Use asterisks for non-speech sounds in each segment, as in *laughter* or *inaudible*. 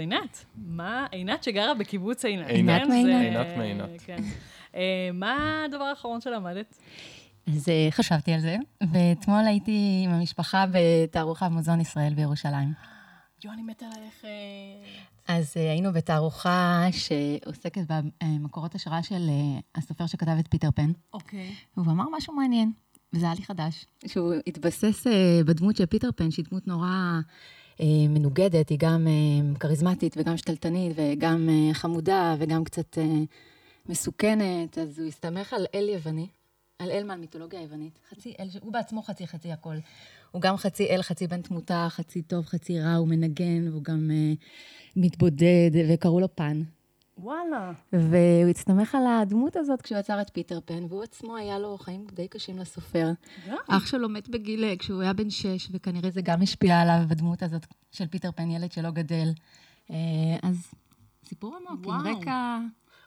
עינת, מה, עינת שגרה בקיבוץ עינת. עינת כן? מעינת. עינת מעינת. כן. מה הדבר האחרון שלמדת? אז אה, חשבתי על זה, ואתמול הייתי עם המשפחה בתערוכה במוזיאון ישראל בירושלים. יו, אני מתה ללכת. אז אה, היינו בתערוכה שעוסקת במקורות השראה של הסופר שכתב את פיטר פן, אוקיי. והוא אמר משהו מעניין, וזה היה לי חדש. שהוא התבסס בדמות של פיטר פן, שהיא דמות נורא מנוגדת, היא גם אה, כריזמטית וגם שתלטנית וגם אה, חמודה וגם קצת אה, מסוכנת, אז הוא הסתמך על אל יווני, על אל מהמיתולוגיה היוונית. חצי אל, הוא בעצמו חצי חצי הכל. הוא גם חצי אל, חצי בן תמותה, חצי טוב, חצי רע, הוא מנגן, והוא גם אה, מתבודד, וקראו לו פן. וואלה. והוא הסתמך על הדמות הזאת כשהוא יצר את פיטר פן, והוא עצמו היה לו חיים די קשים לסופר. אח שלו מת בגיל, אה, כשהוא היה בן שש, וכנראה זה גם השפיע עליו בדמות הזאת של פיטר פן, ילד שלא גדל. אה, אז סיפור עמוק, עם. רקע...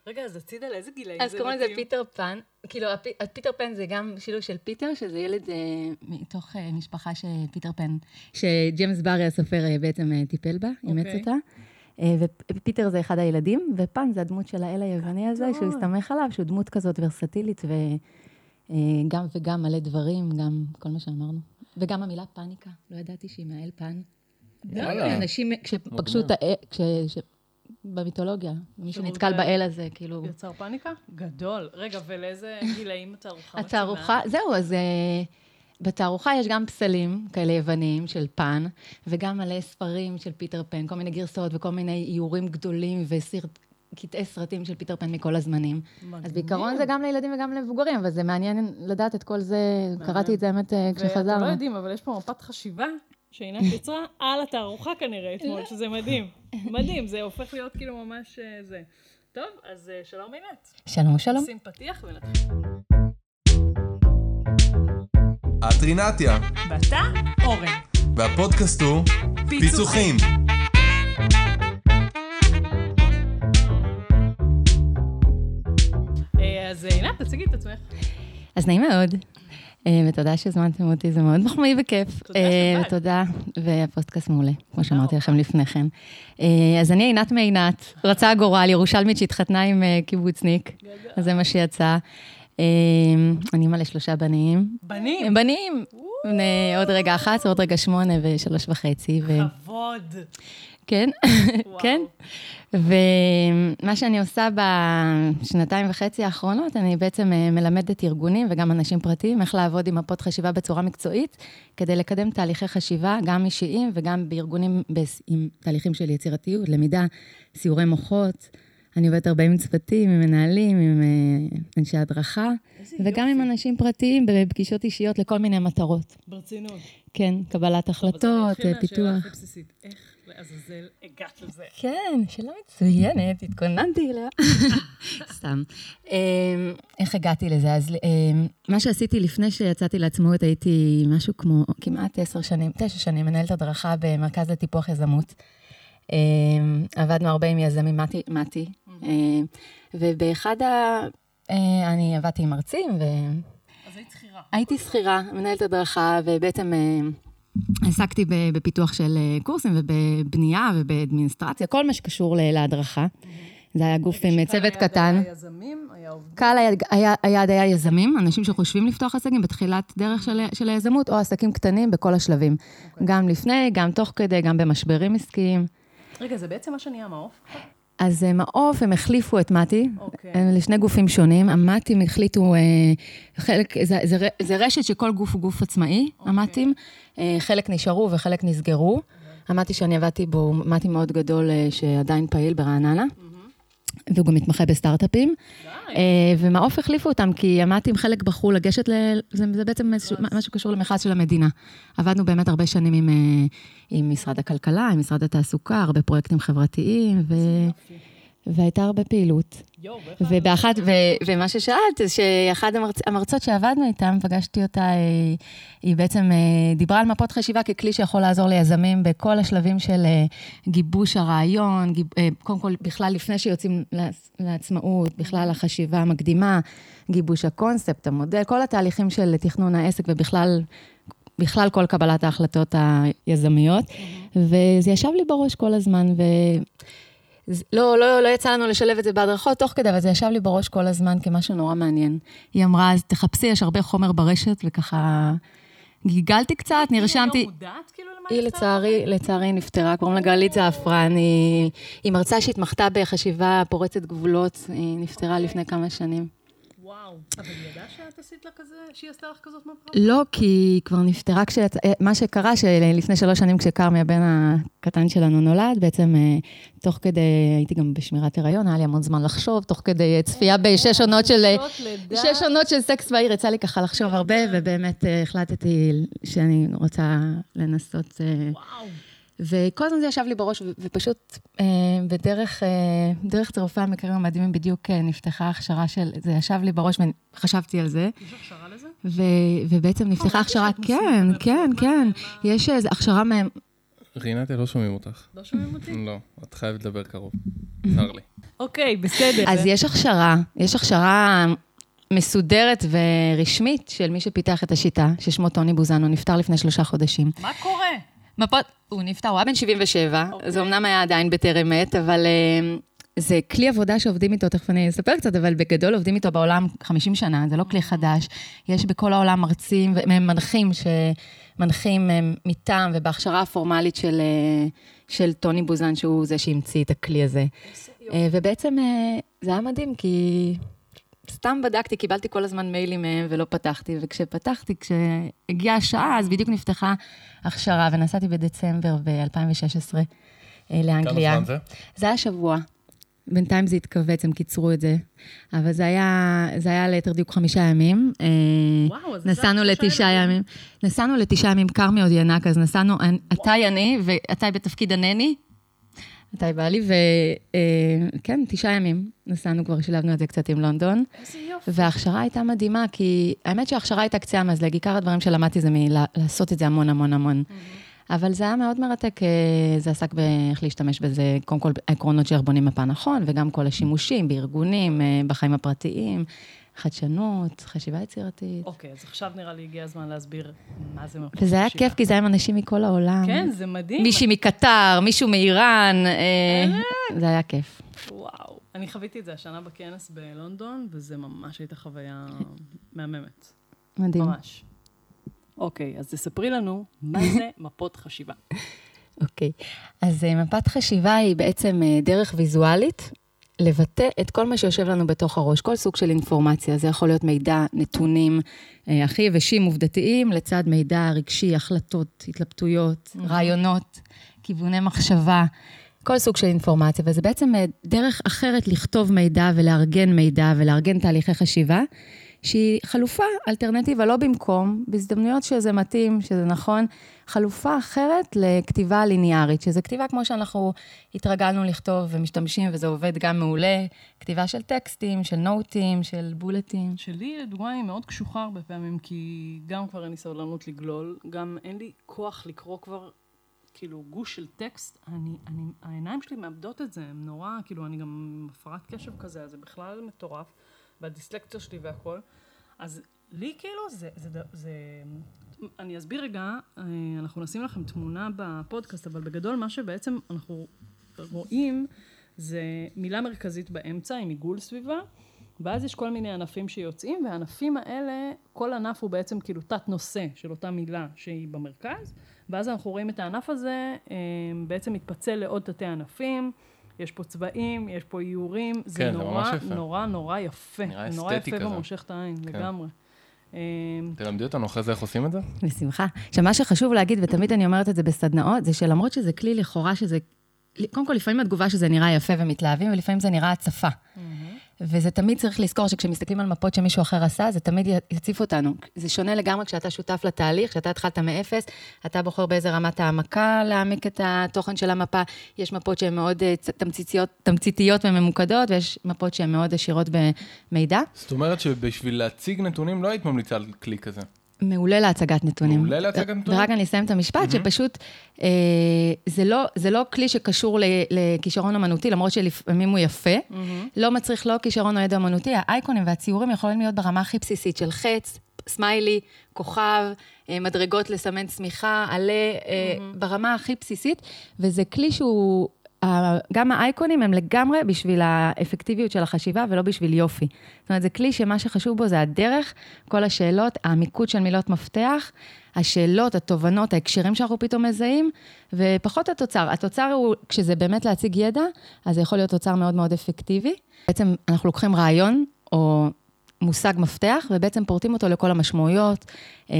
רגע, אז הצידה לאיזה גילאים אז קוראים לזה? פיטר פן. כאילו, הפ- פיטר פן זה גם שילוב של פיטר, שזה ילד אה, מתוך משפחה של פיטר פן, שג'יימס בארי הסופר בעצם טיפל בה, אימץ אוקיי. אותה. אה, ופיטר זה אחד הילדים, ופן זה הדמות של האל היווני הזה, שהוא גדול. הסתמך עליו, שהוא דמות כזאת ורסטילית, וגם וגם מלא דברים, גם כל מה שאמרנו. וגם המילה פאניקה, לא ידעתי שהיא מהאל פן. וואלה. אנשים, כשפגשו את האל, כש... ש- במיתולוגיה, מי שנתקל באל הזה, כאילו... יצר פאניקה? גדול. רגע, ולאיזה גילאים התערוכה? התערוכה, זהו, אז אה, בתערוכה יש גם פסלים כאלה יווניים של פן, וגם מלא ספרים של פיטר פן, כל מיני גרסאות וכל מיני איורים גדולים וקטעי סרטים של פיטר פן מכל הזמנים. מגניב. אז בעיקרון זה גם לילדים וגם למבוגרים, אבל זה מעניין לדעת את כל זה, מעניין. קראתי את זה האמת אה, ואתם לא כשחזרנו. יודעים, אבל יש פה מפת חשיבה שעינת יצרה *laughs* על התערוכה כנראה אתמול, שזה מדהים. מדהים, זה הופך להיות כאילו ממש אה, זה. טוב, אז אה, שלום עינת. שלום, שלום. שים פתיח ונתחיל. את רינתיה, ואתה, אורן. והפודקאסט הוא פיצוחים. אה, אז אה, עינת, תציגי את עצמך. אז נעים מאוד. אה, ותודה שהזמנתם אותי, זה מאוד מחמיא וכיף. תודה שבאת. ותודה, והפודקאסט מעולה, כמו שאמרתי רבה. לכם לפני כן. אז אני עינת מעינת, רצה הגורל, ירושלמית שהתחתנה עם קיבוצניק, אז זה מה שיצא. אה, אני אימא לשלושה בנים. בנים. הם בנים, בני עוד רגע 11, עוד רגע שמונה ושלוש וחצי. כבוד. כן. *laughs* כן. ומה שאני עושה בשנתיים וחצי האחרונות, אני בעצם אה, מלמדת ארגונים וגם אנשים פרטיים איך לעבוד עם מפות חשיבה בצורה מקצועית, כדי לקדם תהליכי חשיבה, גם אישיים וגם בארגונים עם תהליכים של יצירתיות, למידה, סיורי מוחות. אני עובדת הרבה עם צוותים, עם מנהלים, עם אה, אנשי הדרכה, וגם עם יופי. אנשים פרטיים בפגישות אישיות לכל מיני מטרות. ברצינות. כן, קבלת החלטות, פיתוח. איך לעזאזל הגעת לזה? כן, שאלה מצוינת, התכוננתי אליה. *laughs* סתם. אמ, איך הגעתי לזה? אז אמ, מה שעשיתי לפני שיצאתי לעצמאות, הייתי משהו כמו כמעט עשר שנים, תשע שנים, מנהלת הדרכה במרכז לטיפוח יזמות. אמ, עבדנו הרבה עם יזמים, מתי, מתי. אמ, ובאחד ה... אה, אני עבדתי עם מרצים, ו... אז היית שכירה. הייתי שכירה, מנהלת הדרכה, ובעצם אה, עסקתי בפיתוח של אה, קורסים ובבנייה ובאדמיניסטרציה, כל מה שקשור להדרכה. זה היה גוף עם צוות קטן. קהל היעד- היה- יזמים, אנשים שחושבים לפתוח עסקים בתחילת דרך של, של היזמות, או עסקים קטנים בכל השלבים. גם לפני, גם תוך כדי, גם במשברים עסקיים. רגע, זה בעצם מה שנהיה מעוף? אז אה, מעוף, הם החליפו את מתי, אוקיי. הם לשני גופים שונים. המת"ים החליטו, אה, חלק, זה, זה, זה רשת שכל גוף הוא גוף עצמאי, אוקיי. המת"ים. אה, חלק נשארו וחלק נסגרו. המת"י שאני עבדתי בו מת"י מאוד גדול שעדיין פעיל ברעננה. והוא גם מתמחה בסטארט-אפים. אה, ומעוף החליפו אותם, כי המת"ים חלק בחרו לגשת ל... זה, זה בעצם איזשהו- משהו שקשור למכרז של המדינה. עבדנו באמת הרבה שנים עם, אה, עם משרד הכלכלה, עם משרד התעסוקה, הרבה פרויקטים חברתיים, ו... והייתה הרבה פעילות. ואיך... ובאחת, ו, ומה ששאלת, זה שאחת המרצ, המרצות שעבדנו איתן, פגשתי אותה, אה, היא בעצם אה, דיברה על מפות חשיבה ככלי שיכול לעזור ליזמים בכל השלבים של אה, גיבוש הרעיון, גיב, קודם כל, בכלל לפני שיוצאים לעצ- לעצמאות, בכלל החשיבה המקדימה, גיבוש הקונספט, המודל, כל התהליכים של תכנון העסק ובכלל בכלל כל קבלת ההחלטות היזמיות, וזה ישב לי בראש כל הזמן, ו... לא, לא, לא יצא לנו לשלב את זה בהדרכות תוך כדי, אבל זה ישב לי בראש כל הזמן כמשהו נורא מעניין. היא אמרה, אז תחפשי, יש הרבה חומר ברשת, וככה גיגלתי קצת, נרשמתי... היא לא מודעת כאילו למה היא לצערי, לצערי נפטרה, קוראים לה גלית זעפרן, היא, מרצה שהתמחתה בחשיבה פורצת גבולות, היא נפטרה לפני כמה שנים. וואו, אבל היא ידעה שאת עשית לה כזה, שהיא עשתה לך כזאת מהפכה? לא, כי היא כבר נפטרה כשיצ... מה שקרה, שלפני שלוש שנים כשכרמי, הבן הקטן שלנו נולד, בעצם אה, תוך כדי, הייתי גם בשמירת הריון, היה לי המון זמן לחשוב, תוך כדי אה, צפייה בשש עונות של... אה, שש עונות של סקס בעיר, יצא לי ככה לחשוב הרבה, ובאמת החלטתי שאני רוצה לנסות... וואו. וכל הזמן זה ישב לי בראש, ופשוט אה, בדרך אה, דרך צירופי המקרים המדהימים בדיוק אה, נפתחה הכשרה של, זה ישב לי בראש וחשבתי על זה. יש הכשרה לזה? ו- ובעצם נפתחה הכשרה, כן, כן, כן, יש איזו הכשרה מהם. רינתיה, לא שומעים אותך. לא שומעים אותי? לא, את חייבת לדבר קרוב. צר לי. אוקיי, בסדר. אז יש הכשרה, יש הכשרה מסודרת ורשמית של מי שפיתח את השיטה, ששמו טוני בוזנו, נפטר לפני שלושה חודשים. מה קורה? מפות, הוא נפטר, הוא היה בן 77, okay. אוקיי. זה אמנם היה עדיין בטרם עת, אבל uh, זה כלי עבודה שעובדים איתו, תכף אני אספר קצת, אבל בגדול עובדים איתו בעולם 50 שנה, זה לא כלי חדש. יש בכל העולם מרצים ומנחים שמנחים אה, מטעם ובהכשרה הפורמלית של, uh, של טוני בוזן, שהוא זה שהמציא את הכלי הזה. ובעצם זה היה מדהים, כי סתם בדקתי, קיבלתי כל הזמן מיילים מהם ולא פתחתי, וכשפתחתי, כשהגיעה השעה, אז בדיוק נפתחה הכשרה, ונסעתי בדצמבר ב-2016 אה, לאנגליה. כמה זמן זה? זה היה שבוע. בינתיים זה התכווץ, הם קיצרו את זה. אבל זה היה, זה היה ליתר דיוק חמישה ימים. אה, וואו, אז נסענו לתשעה ימים. נסענו לתשעה ימים, כרמי עוד ינק, אז נסענו, אתה יני, ואתה בתפקיד הנני, מתי בא לי, וכן, תשעה ימים נסענו כבר, שילבנו את זה קצת עם לונדון. איזה יופי. וההכשרה הייתה מדהימה, כי האמת שההכשרה הייתה קצה המזלג, עיקר הדברים שלמדתי זה מלעשות את זה המון המון המון. אבל זה היה מאוד מרתק, אה, זה עסק באיך להשתמש בזה, קודם כל העקרונות של בונים מפה נכון, וגם כל השימושים בארגונים, אה, בחיים הפרטיים. חדשנות, חשיבה יצירתית. אוקיי, אז עכשיו נראה לי הגיע הזמן להסביר מה זה מפות וזה היה כיף, כי זה היה עם אנשים מכל העולם. כן, זה מדהים. מישהי מקטר, מישהו מאיראן, אה, זה היה כיף. וואו. אני חוויתי את זה השנה בכנס בלונדון, וזה ממש הייתה חוויה מהממת. מדהים. ממש. אוקיי, אז תספרי לנו מה זה *laughs* מפות חשיבה. אוקיי, אז אה, מפת חשיבה היא בעצם אה, דרך ויזואלית לבטא את כל מה שיושב לנו בתוך הראש, כל סוג של אינפורמציה. זה יכול להיות מידע, נתונים אה, הכי יבשים, עובדתיים, לצד מידע רגשי, החלטות, התלבטויות, mm-hmm. רעיונות, כיווני מחשבה, כל סוג של אינפורמציה. וזה בעצם אה, דרך אחרת לכתוב מידע ולארגן מידע ולארגן תהליכי חשיבה. שהיא חלופה, אלטרנטיבה, לא במקום, בהזדמנויות שזה מתאים, שזה נכון, חלופה אחרת לכתיבה ליניארית, שזה כתיבה כמו שאנחנו התרגלנו לכתוב ומשתמשים, וזה עובד גם מעולה, כתיבה של טקסטים, של נוטים, של בולטים. שלי, לדוגמה, היא מאוד קשוחה הרבה פעמים, כי גם כבר אין לי סבלנות לגלול, גם אין לי כוח לקרוא כבר כאילו גוש של טקסט, אני, אני, העיניים שלי מאבדות את זה, הם נורא, כאילו, אני גם עם הפרעת קשב כזה, אז זה בכלל מטורף. והדיסלקציה שלי והכל. אז לי כאילו זה, זה, זה. אני אסביר רגע, אה, אנחנו נשים לכם תמונה בפודקאסט, אבל בגדול מה שבעצם אנחנו רואים זה מילה מרכזית באמצע עם עיגול סביבה, ואז יש כל מיני ענפים שיוצאים, והענפים האלה, כל ענף הוא בעצם כאילו תת נושא של אותה מילה שהיא במרכז, ואז אנחנו רואים את הענף הזה אה, בעצם מתפצל לעוד תתי ענפים. יש פה צבעים, יש פה איורים, כן, זה נורא, זה נורא נורא יפה. נראה אסתטי נורא יפה כזה. ומושך את העין, כן. לגמרי. אמ, תלמדי אותנו אחרי זה איך עושים את זה? בשמחה. עכשיו, מה שחשוב להגיד, ותמיד אני אומרת את זה בסדנאות, זה שלמרות שזה כלי לכאורה שזה... קודם כל, לפעמים התגובה שזה נראה יפה ומתלהבים, ולפעמים זה נראה הצפה. Mm-hmm. וזה תמיד צריך לזכור שכשמסתכלים על מפות שמישהו אחר עשה, זה תמיד יציף אותנו. זה שונה לגמרי כשאתה שותף לתהליך, כשאתה התחלת מאפס, אתה בוחר באיזה רמת העמקה להעמיק את התוכן של המפה. יש מפות שהן מאוד אה, תמציתיות, תמציתיות וממוקדות, ויש מפות שהן מאוד עשירות במידע. זאת אומרת שבשביל להציג נתונים לא היית ממליצה על כלי כזה. מעולה להצגת נתונים. מעולה להצגת נתונים. ורק אני אסיים את המשפט, mm-hmm. שפשוט אה, זה, לא, זה לא כלי שקשור לכישרון אמנותי, למרות שלפעמים הוא יפה, mm-hmm. לא מצריך לא כישרון או ידע אמנותי, האייקונים והציורים יכולים להיות ברמה הכי בסיסית של חץ, סמיילי, כוכב, אה, מדרגות לסמן צמיחה, עלה, mm-hmm. ברמה הכי בסיסית, וזה כלי שהוא... גם האייקונים הם לגמרי בשביל האפקטיביות של החשיבה ולא בשביל יופי. זאת אומרת, זה כלי שמה שחשוב בו זה הדרך, כל השאלות, המיקוד של מילות מפתח, השאלות, התובנות, ההקשרים שאנחנו פתאום מזהים, ופחות התוצר. התוצר הוא, כשזה באמת להציג ידע, אז זה יכול להיות תוצר מאוד מאוד אפקטיבי. בעצם אנחנו לוקחים רעיון, או מושג מפתח, ובעצם פורטים אותו לכל המשמעויות, אה,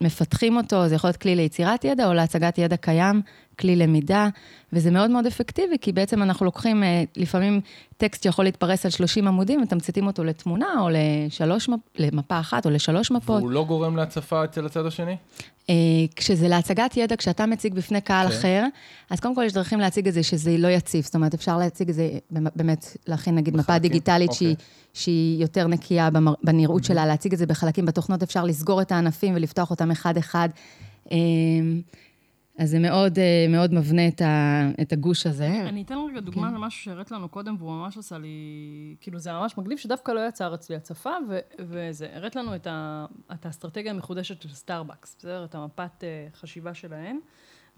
מפתחים אותו, זה יכול להיות כלי ליצירת ידע או להצגת ידע קיים, כלי למידה, וזה מאוד מאוד אפקטיבי, כי בעצם אנחנו לוקחים אה, לפעמים טקסט שיכול להתפרס על 30 עמודים, מתמצתים אותו לתמונה או לשלוש, למפה אחת או לשלוש מפות. והוא לא גורם להצפה אצל הצד השני? אה, כשזה להצגת ידע, כשאתה מציג בפני קהל okay. כן. אחר, אז קודם כל יש דרכים להציג את זה שזה לא יציף. זאת אומרת, אפשר להציג את זה, באמת, להכין נגיד מפה דיגיטלית okay. שהיא, אוקיי. שהיא יותר נקייה בנראות שלה, להציג את זה בחלקים בתוכנות, אפשר לסגור את הענפים ולפתוח אותם אחד-אחד. אז זה מאוד, אה, מאוד מבנה את, ה, את הגוש הזה. אני אתן רגע דוגמה כן. למשהו שהראית לנו קודם, והוא ממש עשה לי... כאילו, זה ממש מגניב, שדווקא לא יצר אצלי הצפה, ו, וזה, הראית לנו את, ה, את האסטרטגיה המחודשת של סטארבקס, בסדר? את המפת אה, חשיבה שלהם.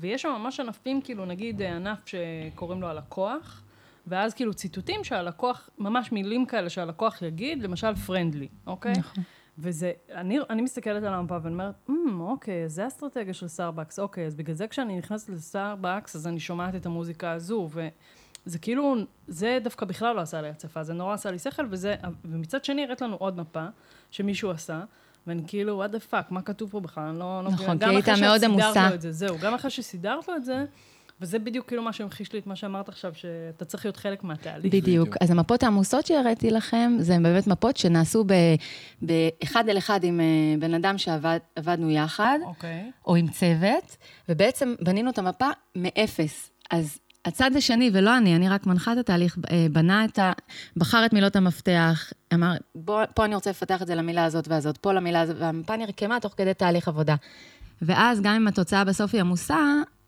ויש שם ממש ענפים, כאילו, נגיד אה, ענף שקוראים לו הלקוח, ואז כאילו ציטוטים שהלקוח, ממש מילים כאלה שהלקוח יגיד, למשל friendly, אוקיי? נכון. וזה, אני, אני מסתכלת על המפה ואני אומרת, אממ, אוקיי, זה אסטרטגיה של סטארבקס, אוקיי, אז בגלל זה כשאני נכנסת לסטארבקס, אז אני שומעת את המוזיקה הזו, וזה כאילו, זה דווקא בכלל לא עשה לי הצפה, זה נורא עשה לי שכל, וזה, ומצד שני הראית לנו עוד מפה שמישהו עשה, ואני כאילו, what the fuck, מה כתוב פה בכלל? אני לא... לא נכון, כי היית מאוד עמוסה. זהו, גם אחרי שסידרת לו את זה, וזה בדיוק כאילו מה שהמחיש לי את מה שאמרת עכשיו, שאתה צריך להיות חלק מהתהליך. בדיוק. בדיוק. אז המפות העמוסות שהראיתי לכם, זה באמת מפות שנעשו באחד אל אחד עם אה, בן אדם שעבדנו יחד, okay. אוקיי. או עם צוות, ובעצם בנינו את המפה מאפס. אז הצד השני, ולא אני, אני רק מנחה את התהליך, אה, בנה את ה... בחר את מילות המפתח, אמר, בוא, פה אני רוצה לפתח את זה למילה הזאת והזאת, פה למילה הזאת, והמפה נרקמה תוך כדי תהליך עבודה. ואז גם אם התוצאה בסוף היא עמוסה,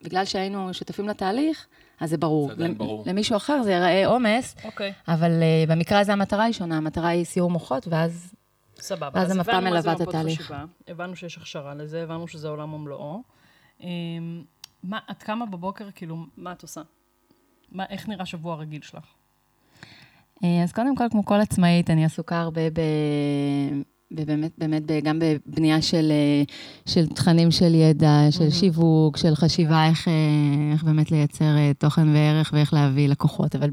בגלל שהיינו שותפים לתהליך, אז זה ברור. זה עדיין ברור. למישהו אחר זה ייראה עומס, אוקיי. אבל uh, במקרה הזה המטרה היא שונה, המטרה היא סיור מוחות, ואז... סבבה. ואז המפה מלווה את התהליך. חשיבה, הבנו שיש הכשרה לזה, הבנו שזה עולם ומלואו. Um, מה, עד כמה בבוקר, כאילו, מה את עושה? מה, איך נראה שבוע רגיל שלך? אה, אז קודם כל, כמו כל עצמאית, אני עסוקה הרבה ב... ובאמת, באמת, גם בבנייה של, אה, של תכנים של ידע, של mm-hmm. שיווק, של חשיבה, איך, אה, איך באמת לייצר אה, תוכן וערך ואיך להביא לקוחות. אבל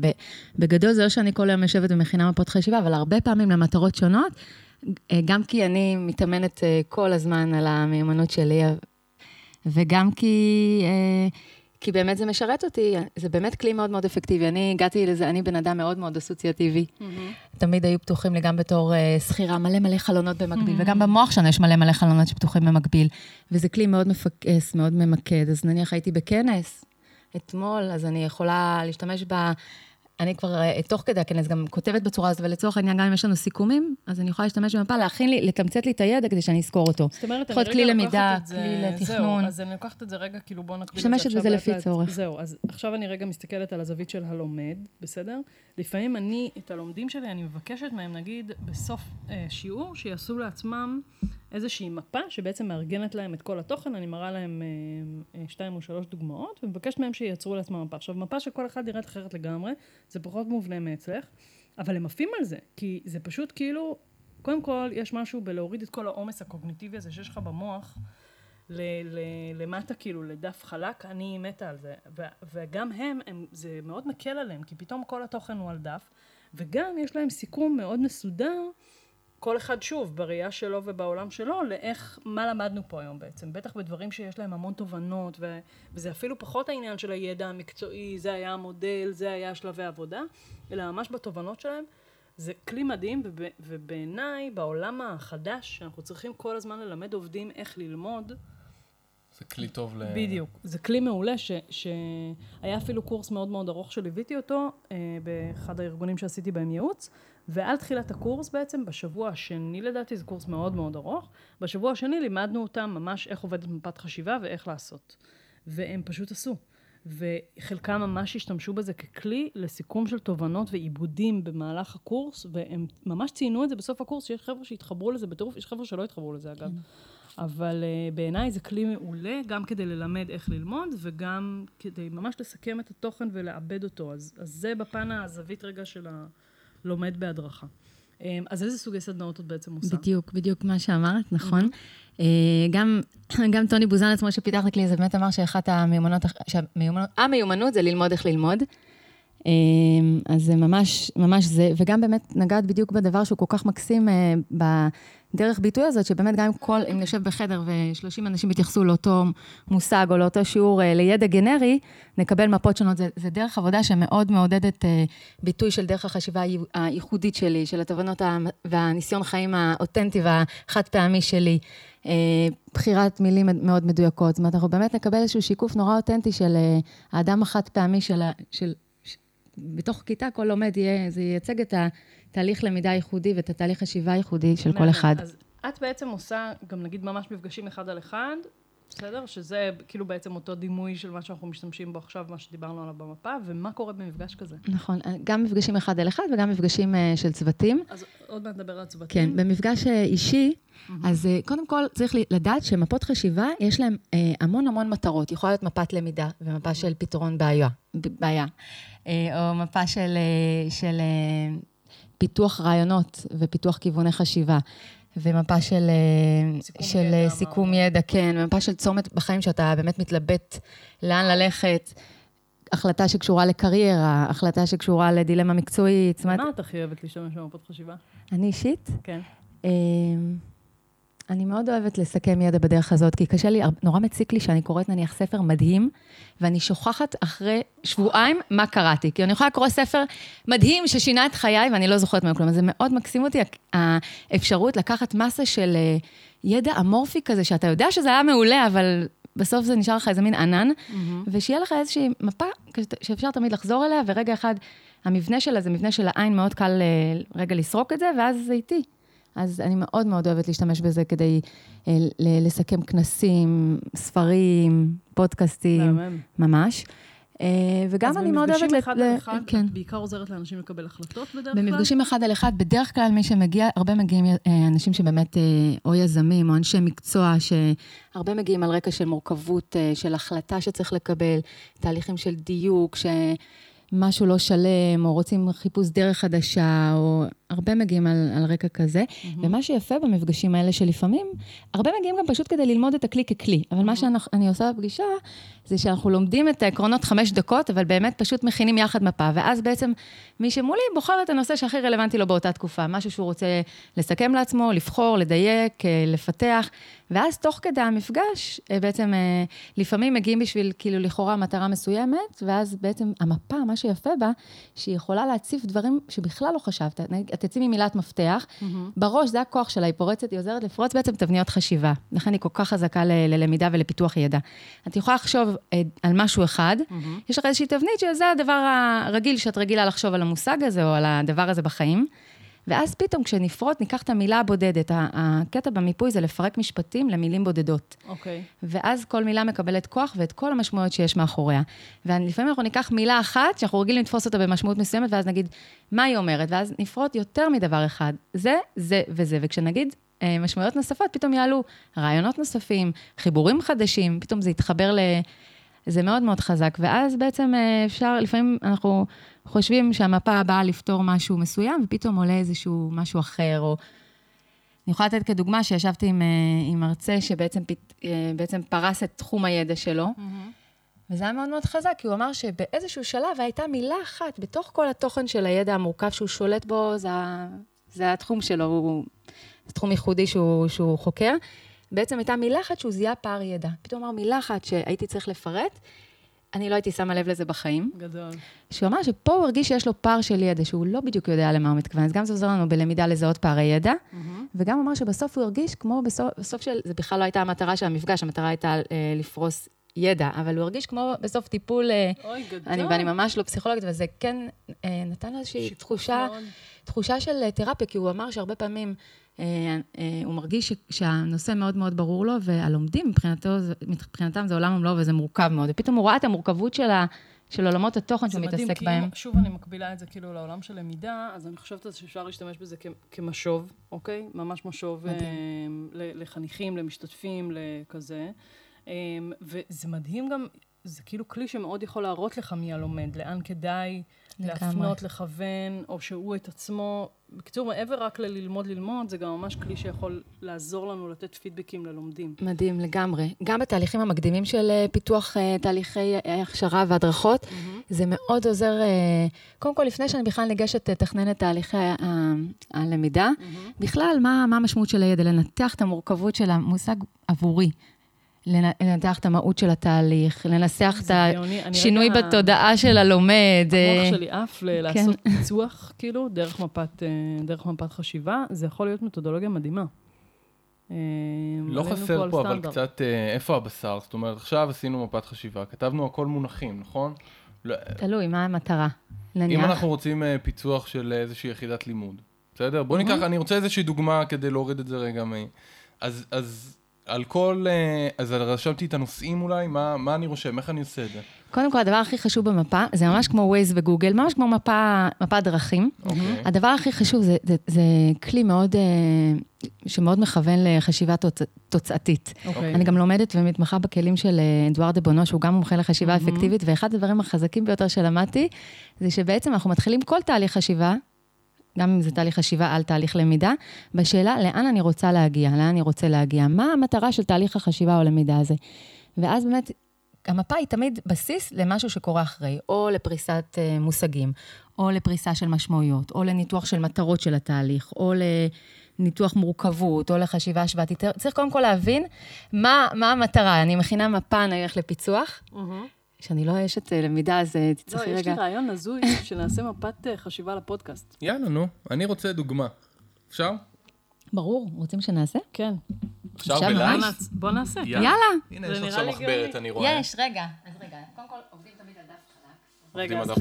בגדול זה לא שאני כל היום יושבת ומכינה מפות חשיבה, אבל הרבה פעמים למטרות שונות, גם כי אני מתאמנת כל הזמן על המיומנות שלי, וגם כי... כי באמת זה משרת אותי, זה באמת כלי מאוד מאוד אפקטיבי. אני הגעתי לזה, אני בן אדם מאוד מאוד אסוציאטיבי. Mm-hmm. תמיד היו פתוחים לי גם בתור uh, שכירה, מלא מלא חלונות במקביל, mm-hmm. וגם במוח שלנו יש מלא מלא חלונות שפתוחים במקביל. וזה כלי מאוד מפקס, מאוד ממקד. אז נניח הייתי בכנס אתמול, אז אני יכולה להשתמש ב... אני כבר, אה, תוך כדי הכנס, גם כותבת בצורה הזאת, ולצורך העניין, גם אם יש לנו סיכומים, אז אני יכולה להשתמש במפה, להכין לי, לתמצת לי את הידע כדי שאני אזכור אותו. זאת אומרת, אני רגע למידה, לוקחת את זה... כלי לתכנון. זהו, אז אני לוקחת את זה רגע, כאילו בואו נקביל את זה עכשיו. משתמשת בזה לפי צורך. זהו, אז עכשיו אני רגע מסתכלת על הזווית של הלומד, בסדר? לפעמים אני, את הלומדים שלי, אני מבקשת מהם, נגיד, בסוף אה, שיעור, שיעשו לעצמם איזושהי מפה שבעצם מארגנת להם את כל התוכן, אני מראה להם אה, אה, שתיים או שלוש דוגמאות, ומבקשת מהם שייצרו לעצמם מפה. עכשיו, מפה שכל אחד נראית אחרת לגמרי, זה פחות מובנה מאצלך, אבל הם עפים על זה, כי זה פשוט כאילו, קודם כל, יש משהו בלהוריד את כל העומס הקוגניטיבי הזה שיש לך במוח, ל- ל- למטה כאילו לדף חלק, אני מתה על זה. ו- וגם הם, הם, זה מאוד מקל עליהם, כי פתאום כל התוכן הוא על דף, וגם יש להם סיכום מאוד מסודר, כל אחד שוב, בראייה שלו ובעולם שלו, לאיך, מה למדנו פה היום בעצם. בטח בדברים שיש להם המון תובנות, ו- וזה אפילו פחות העניין של הידע המקצועי, זה היה המודל, זה היה שלבי עבודה, אלא ממש בתובנות שלהם. זה כלי מדהים, וב- ובעיניי, בעולם החדש, שאנחנו צריכים כל הזמן ללמד עובדים איך ללמוד, זה כלי טוב ל... בדיוק. זה כלי מעולה, ש, שהיה אפילו קורס מאוד מאוד ארוך שליוויתי אותו, אה, באחד הארגונים שעשיתי בהם ייעוץ, ועל תחילת הקורס בעצם, בשבוע השני לדעתי, זה קורס מאוד מאוד ארוך, בשבוע השני לימדנו אותם ממש איך עובדת מפת חשיבה ואיך לעשות. והם פשוט עשו. וחלקם ממש השתמשו בזה ככלי לסיכום של תובנות ועיבודים במהלך הקורס, והם ממש ציינו את זה בסוף הקורס, שיש חבר'ה שהתחברו לזה בטירוף, יש חבר'ה שלא התחברו לזה אגב. אבל uh, בעיניי זה כלי מעולה, גם כדי ללמד איך ללמוד, וגם כדי ממש לסכם את התוכן ולעבד אותו. אז, אז זה בפן הזווית רגע של הלומד בהדרכה. Um, אז איזה סוגי סדנאות את בעצם עושה? בדיוק, בדיוק מה שאמרת, נכון. Mm-hmm. גם, *clears throat* גם טוני בוזן עצמו שפיתח את הכלי הזה באמת אמר שאחת המיומנות, שהמיומנות, המיומנות זה ללמוד איך ללמוד. אז זה ממש, ממש זה, וגם באמת נגעת בדיוק בדבר שהוא כל כך מקסים דרך ביטוי הזאת, שבאמת גם אם כל, אם נשב בחדר ו-30 אנשים יתייחסו לאותו מושג או לאותו שיעור אה, לידע גנרי, נקבל מפות שונות. זה, זה דרך עבודה שמאוד מעודדת אה, ביטוי של דרך החשיבה הייחודית שלי, של התובנות והניסיון חיים האותנטי והחד פעמי שלי. אה, בחירת מילים מאוד מדויקות. זאת אומרת, אנחנו באמת נקבל איזשהו שיקוף נורא אותנטי של האדם החד פעמי של, של... בתוך כיתה כל לומד יהיה, זה ייצג את ה... תהליך למידה ייחודי ואת התהליך חשיבה ייחודי של כל אחד. אז את בעצם עושה גם נגיד ממש מפגשים אחד על אחד, בסדר? שזה כאילו בעצם אותו דימוי של מה שאנחנו משתמשים בו עכשיו, מה שדיברנו עליו במפה, ומה קורה במפגש כזה? נכון, גם מפגשים אחד על אחד וגם מפגשים uh, של צוותים. אז עוד מעט נדבר על צוותים. כן, במפגש uh, אישי, mm-hmm. אז uh, קודם כל צריך לדעת שמפות חשיבה, יש להן uh, המון המון מטרות. יכולה להיות מפת למידה ומפה של פתרון בעיה, בעיה. Uh, או מפה של, uh, של uh, פיתוח רעיונות ופיתוח כיווני חשיבה. ומפה של סיכום, של ידע, סיכום ידע, כן, ומפה של צומת בחיים שאתה באמת מתלבט לאן ללכת. החלטה שקשורה לקריירה, החלטה שקשורה לדילמה מקצועית. מה את הכי אוהבת להשתמש במפות חשיבה? אני אישית? כן. אני מאוד אוהבת לסכם ידע בדרך הזאת, כי קשה לי, נורא מציק לי שאני קוראת נניח ספר מדהים, ואני שוכחת אחרי שבועיים מה קראתי. כי אני יכולה לקרוא ספר מדהים ששינה את חיי, ואני לא זוכרת מהם כלום. אז זה מאוד מקסים אותי האפשרות לקחת מסה של אה, ידע אמורפי כזה, שאתה יודע שזה היה מעולה, אבל בסוף זה נשאר לך איזה מין ענן, mm-hmm. ושיהיה לך איזושהי מפה שאפשר תמיד לחזור אליה, ורגע אחד, המבנה שלה זה מבנה של העין, מאוד קל אה, רגע לסרוק את זה, ואז זה איטי. אז אני מאוד מאוד אוהבת להשתמש בזה כדי אה, לסכם כנסים, ספרים, פודקאסטים, ממש. אה, וגם אני מאוד אוהבת... אז במפגשים אחד על אחד, כן. בעיקר עוזרת לאנשים לקבל החלטות בדרך כלל? במפגשים אחד על אחד, בדרך כלל מי שמגיע, הרבה מגיעים אה, אנשים שבאמת, או יזמים או אנשי מקצוע, שהרבה מגיעים על רקע של מורכבות, של החלטה שצריך לקבל, תהליכים של דיוק, ש... משהו לא שלם, או רוצים חיפוש דרך חדשה, או הרבה מגיעים על, על רקע כזה. Mm-hmm. ומה שיפה במפגשים האלה, שלפעמים, הרבה מגיעים גם פשוט כדי ללמוד את הכלי ככלי. אבל mm-hmm. מה שאני עושה בפגישה, זה שאנחנו לומדים את העקרונות חמש דקות, אבל באמת פשוט מכינים יחד מפה. ואז בעצם מי שמולי בוחר את הנושא שהכי רלוונטי לו באותה תקופה. משהו שהוא רוצה לסכם לעצמו, לבחור, לדייק, אה, לפתח. ואז תוך כדי המפגש, אה, בעצם אה, לפעמים מגיעים בשביל כאילו לכאורה מטרה מסוימת, ואז בעצם המפה, מה שיפה בה, שהיא יכולה להציף דברים שבכלל לא חשבת. את תצאי ממילת מפתח, mm-hmm. בראש זה הכוח שלה, היא פורצת, היא עוזרת לפרוץ בעצם תבניות חשיבה. לכן היא כל כך חזקה ל- ללמידה ולפיתוח ידע. את יכולה לחשוב אה, על משהו אחד, mm-hmm. יש לך איזושהי תבנית שזה הדבר הרגיל שאת רגילה לחשוב על המושג הזה או על הדבר הזה בחיים. ואז פתאום כשנפרוט, ניקח את המילה הבודדת. הקטע במיפוי זה לפרק משפטים למילים בודדות. אוקיי. Okay. ואז כל מילה מקבלת כוח ואת כל המשמעויות שיש מאחוריה. ולפעמים אנחנו ניקח מילה אחת, שאנחנו רגילים לתפוס אותה במשמעות מסוימת, ואז נגיד, מה היא אומרת? ואז נפרוט יותר מדבר אחד. זה, זה וזה. וכשנגיד אה, משמעויות נוספות, פתאום יעלו רעיונות נוספים, חיבורים חדשים, פתאום זה יתחבר ל... זה מאוד מאוד חזק, ואז בעצם אה, אפשר, לפעמים אנחנו חושבים שהמפה באה לפתור משהו מסוים, ופתאום עולה איזשהו משהו אחר, או... אני יכולה לתת כדוגמה שישבתי עם, אה, עם מרצה שבעצם אה, בעצם פרס את תחום הידע שלו, mm-hmm. וזה היה מאוד מאוד חזק, כי הוא אמר שבאיזשהו שלב הייתה מילה אחת בתוך כל התוכן של הידע המורכב שהוא שולט בו, זה, זה התחום שלו, הוא, זה תחום ייחודי שהוא, שהוא חוקר. בעצם הייתה מילה אחת שהוא זיהה פער ידע. פתאום אמר מילה אחת שהייתי צריך לפרט, אני לא הייתי שמה לב לזה בחיים. גדול. שהוא אמר שפה הוא הרגיש שיש לו פער של ידע, שהוא לא בדיוק יודע למה הוא מתכוון. אז גם זה עוזר לנו בלמידה לזהות פערי ידע. Mm-hmm. וגם אמר שבסוף הוא הרגיש כמו בסוף, בסוף של, זה בכלל לא הייתה המטרה של המפגש, המטרה הייתה אה, לפרוס ידע, אבל הוא הרגיש כמו בסוף טיפול... אה, אוי, גדול. אני, ואני ממש לא פסיכולוגית, וזה כן אה, נתן לו איזושהי תחושה, תחושה של אה, תרפיה, כי הוא אמר שהרבה פעמים... הוא מרגיש שהנושא מאוד מאוד ברור לו, והלומדים מבחינתו, מבחינתם זה עולם ומלואו וזה מורכב מאוד. ופתאום הוא ראה את המורכבות של ה... של עולמות התוכן שהוא מתעסק כי בהם. שוב, אני מקבילה את זה כאילו לעולם של למידה, אז אני חושבת שאפשר להשתמש בזה כמשוב, אוקיי? ממש משוב אה, לחניכים, למשתתפים, לכזה. אה, וזה מדהים גם, זה כאילו כלי שמאוד יכול להראות לך מי הלומד, לאן כדאי להפנות, לכוון, או שהוא את עצמו. בקיצור, מעבר רק לללמוד ללמוד, זה גם ממש כלי שיכול לעזור לנו לתת פידבקים ללומדים. מדהים, לגמרי. גם בתהליכים המקדימים של אה, פיתוח אה, תהליכי אה, הכשרה והדרכות, mm-hmm. זה מאוד עוזר, קודם כל, לפני שאני בכלל ניגשת לתכנן את תהליכי הלמידה, mm-hmm. בכלל, מה, מה המשמעות של הידע? לנתח את המורכבות של המושג עבורי. לנתח את המהות של התהליך, לנסח את השינוי. בתודעה של הלומד. המוח אה, שלי עף כן. לעשות *laughs* פיצוח, כאילו, דרך מפת, אה, דרך מפת חשיבה, זה יכול להיות מתודולוגיה מדהימה. אה, לא חסר פה, אבל קצת, איפה הבשר? זאת אומרת, עכשיו עשינו מפת חשיבה, כתבנו הכל מונחים, נכון? לא, תלוי, מה המטרה? נניח. אם אנחנו רוצים פיצוח של איזושהי יחידת לימוד, בסדר? בוא ניקח, אני רוצה איזושהי דוגמה כדי להוריד את זה רגע מ... אז, אז על כל... אה, אז רשמתי את הנושאים אולי, מה, מה אני רושם, איך אני עושה את זה? קודם כל, הדבר הכי חשוב במפה, זה ממש כמו Waze וגוגל, ממש כמו מפה, מפה דרכים. Okay. אוקיי. הדבר הכי חשוב, זה, זה, זה כלי מאוד, אה, שמאוד מכוון לחשיבה תוצ, תוצאתית. Okay. אוקיי. אני גם לומדת ומתמחה בכלים של אה, אדוארד דה בונו, שהוא גם מומחה לחשיבה mm-hmm. אפקטיבית, ואחד הדברים החזקים ביותר שלמדתי, זה שבעצם אנחנו מתחילים כל תהליך חשיבה, גם אם זה תהליך חשיבה על תהליך למידה, בשאלה לאן אני רוצה להגיע, לאן אני רוצה להגיע, מה המטרה של תהליך החשיבה או למידה הזה. ואז באמת, המפה היא תמיד בסיס למשהו שקורה אחרי, או לפריסת uh, מושגים, או לפריסה של משמעויות, או לניתוח של מטרות של התהליך, או לניתוח מורכבות, או לחשיבה השוואתית. צריך קודם כל להבין מה, מה המטרה. אני מכינה מפה, נניח, לפיצוח. Mm-hmm. שאני לא אשת אה, למידה, אז אה, תצטרכי רגע. לא, יש לי רעיון הזוי *laughs* שנעשה מפת אה, חשיבה לפודקאסט. יאללה, נו, אני רוצה דוגמה. אפשר? ברור, רוצים שנעשה? כן. אפשר בלייב? בוא נעשה. יאללה. הנה, יש עכשיו מחברת, אני רואה. יש, רגע. אז רגע, קודם כל, עובדים תמיד על דף חלק. רגע, אז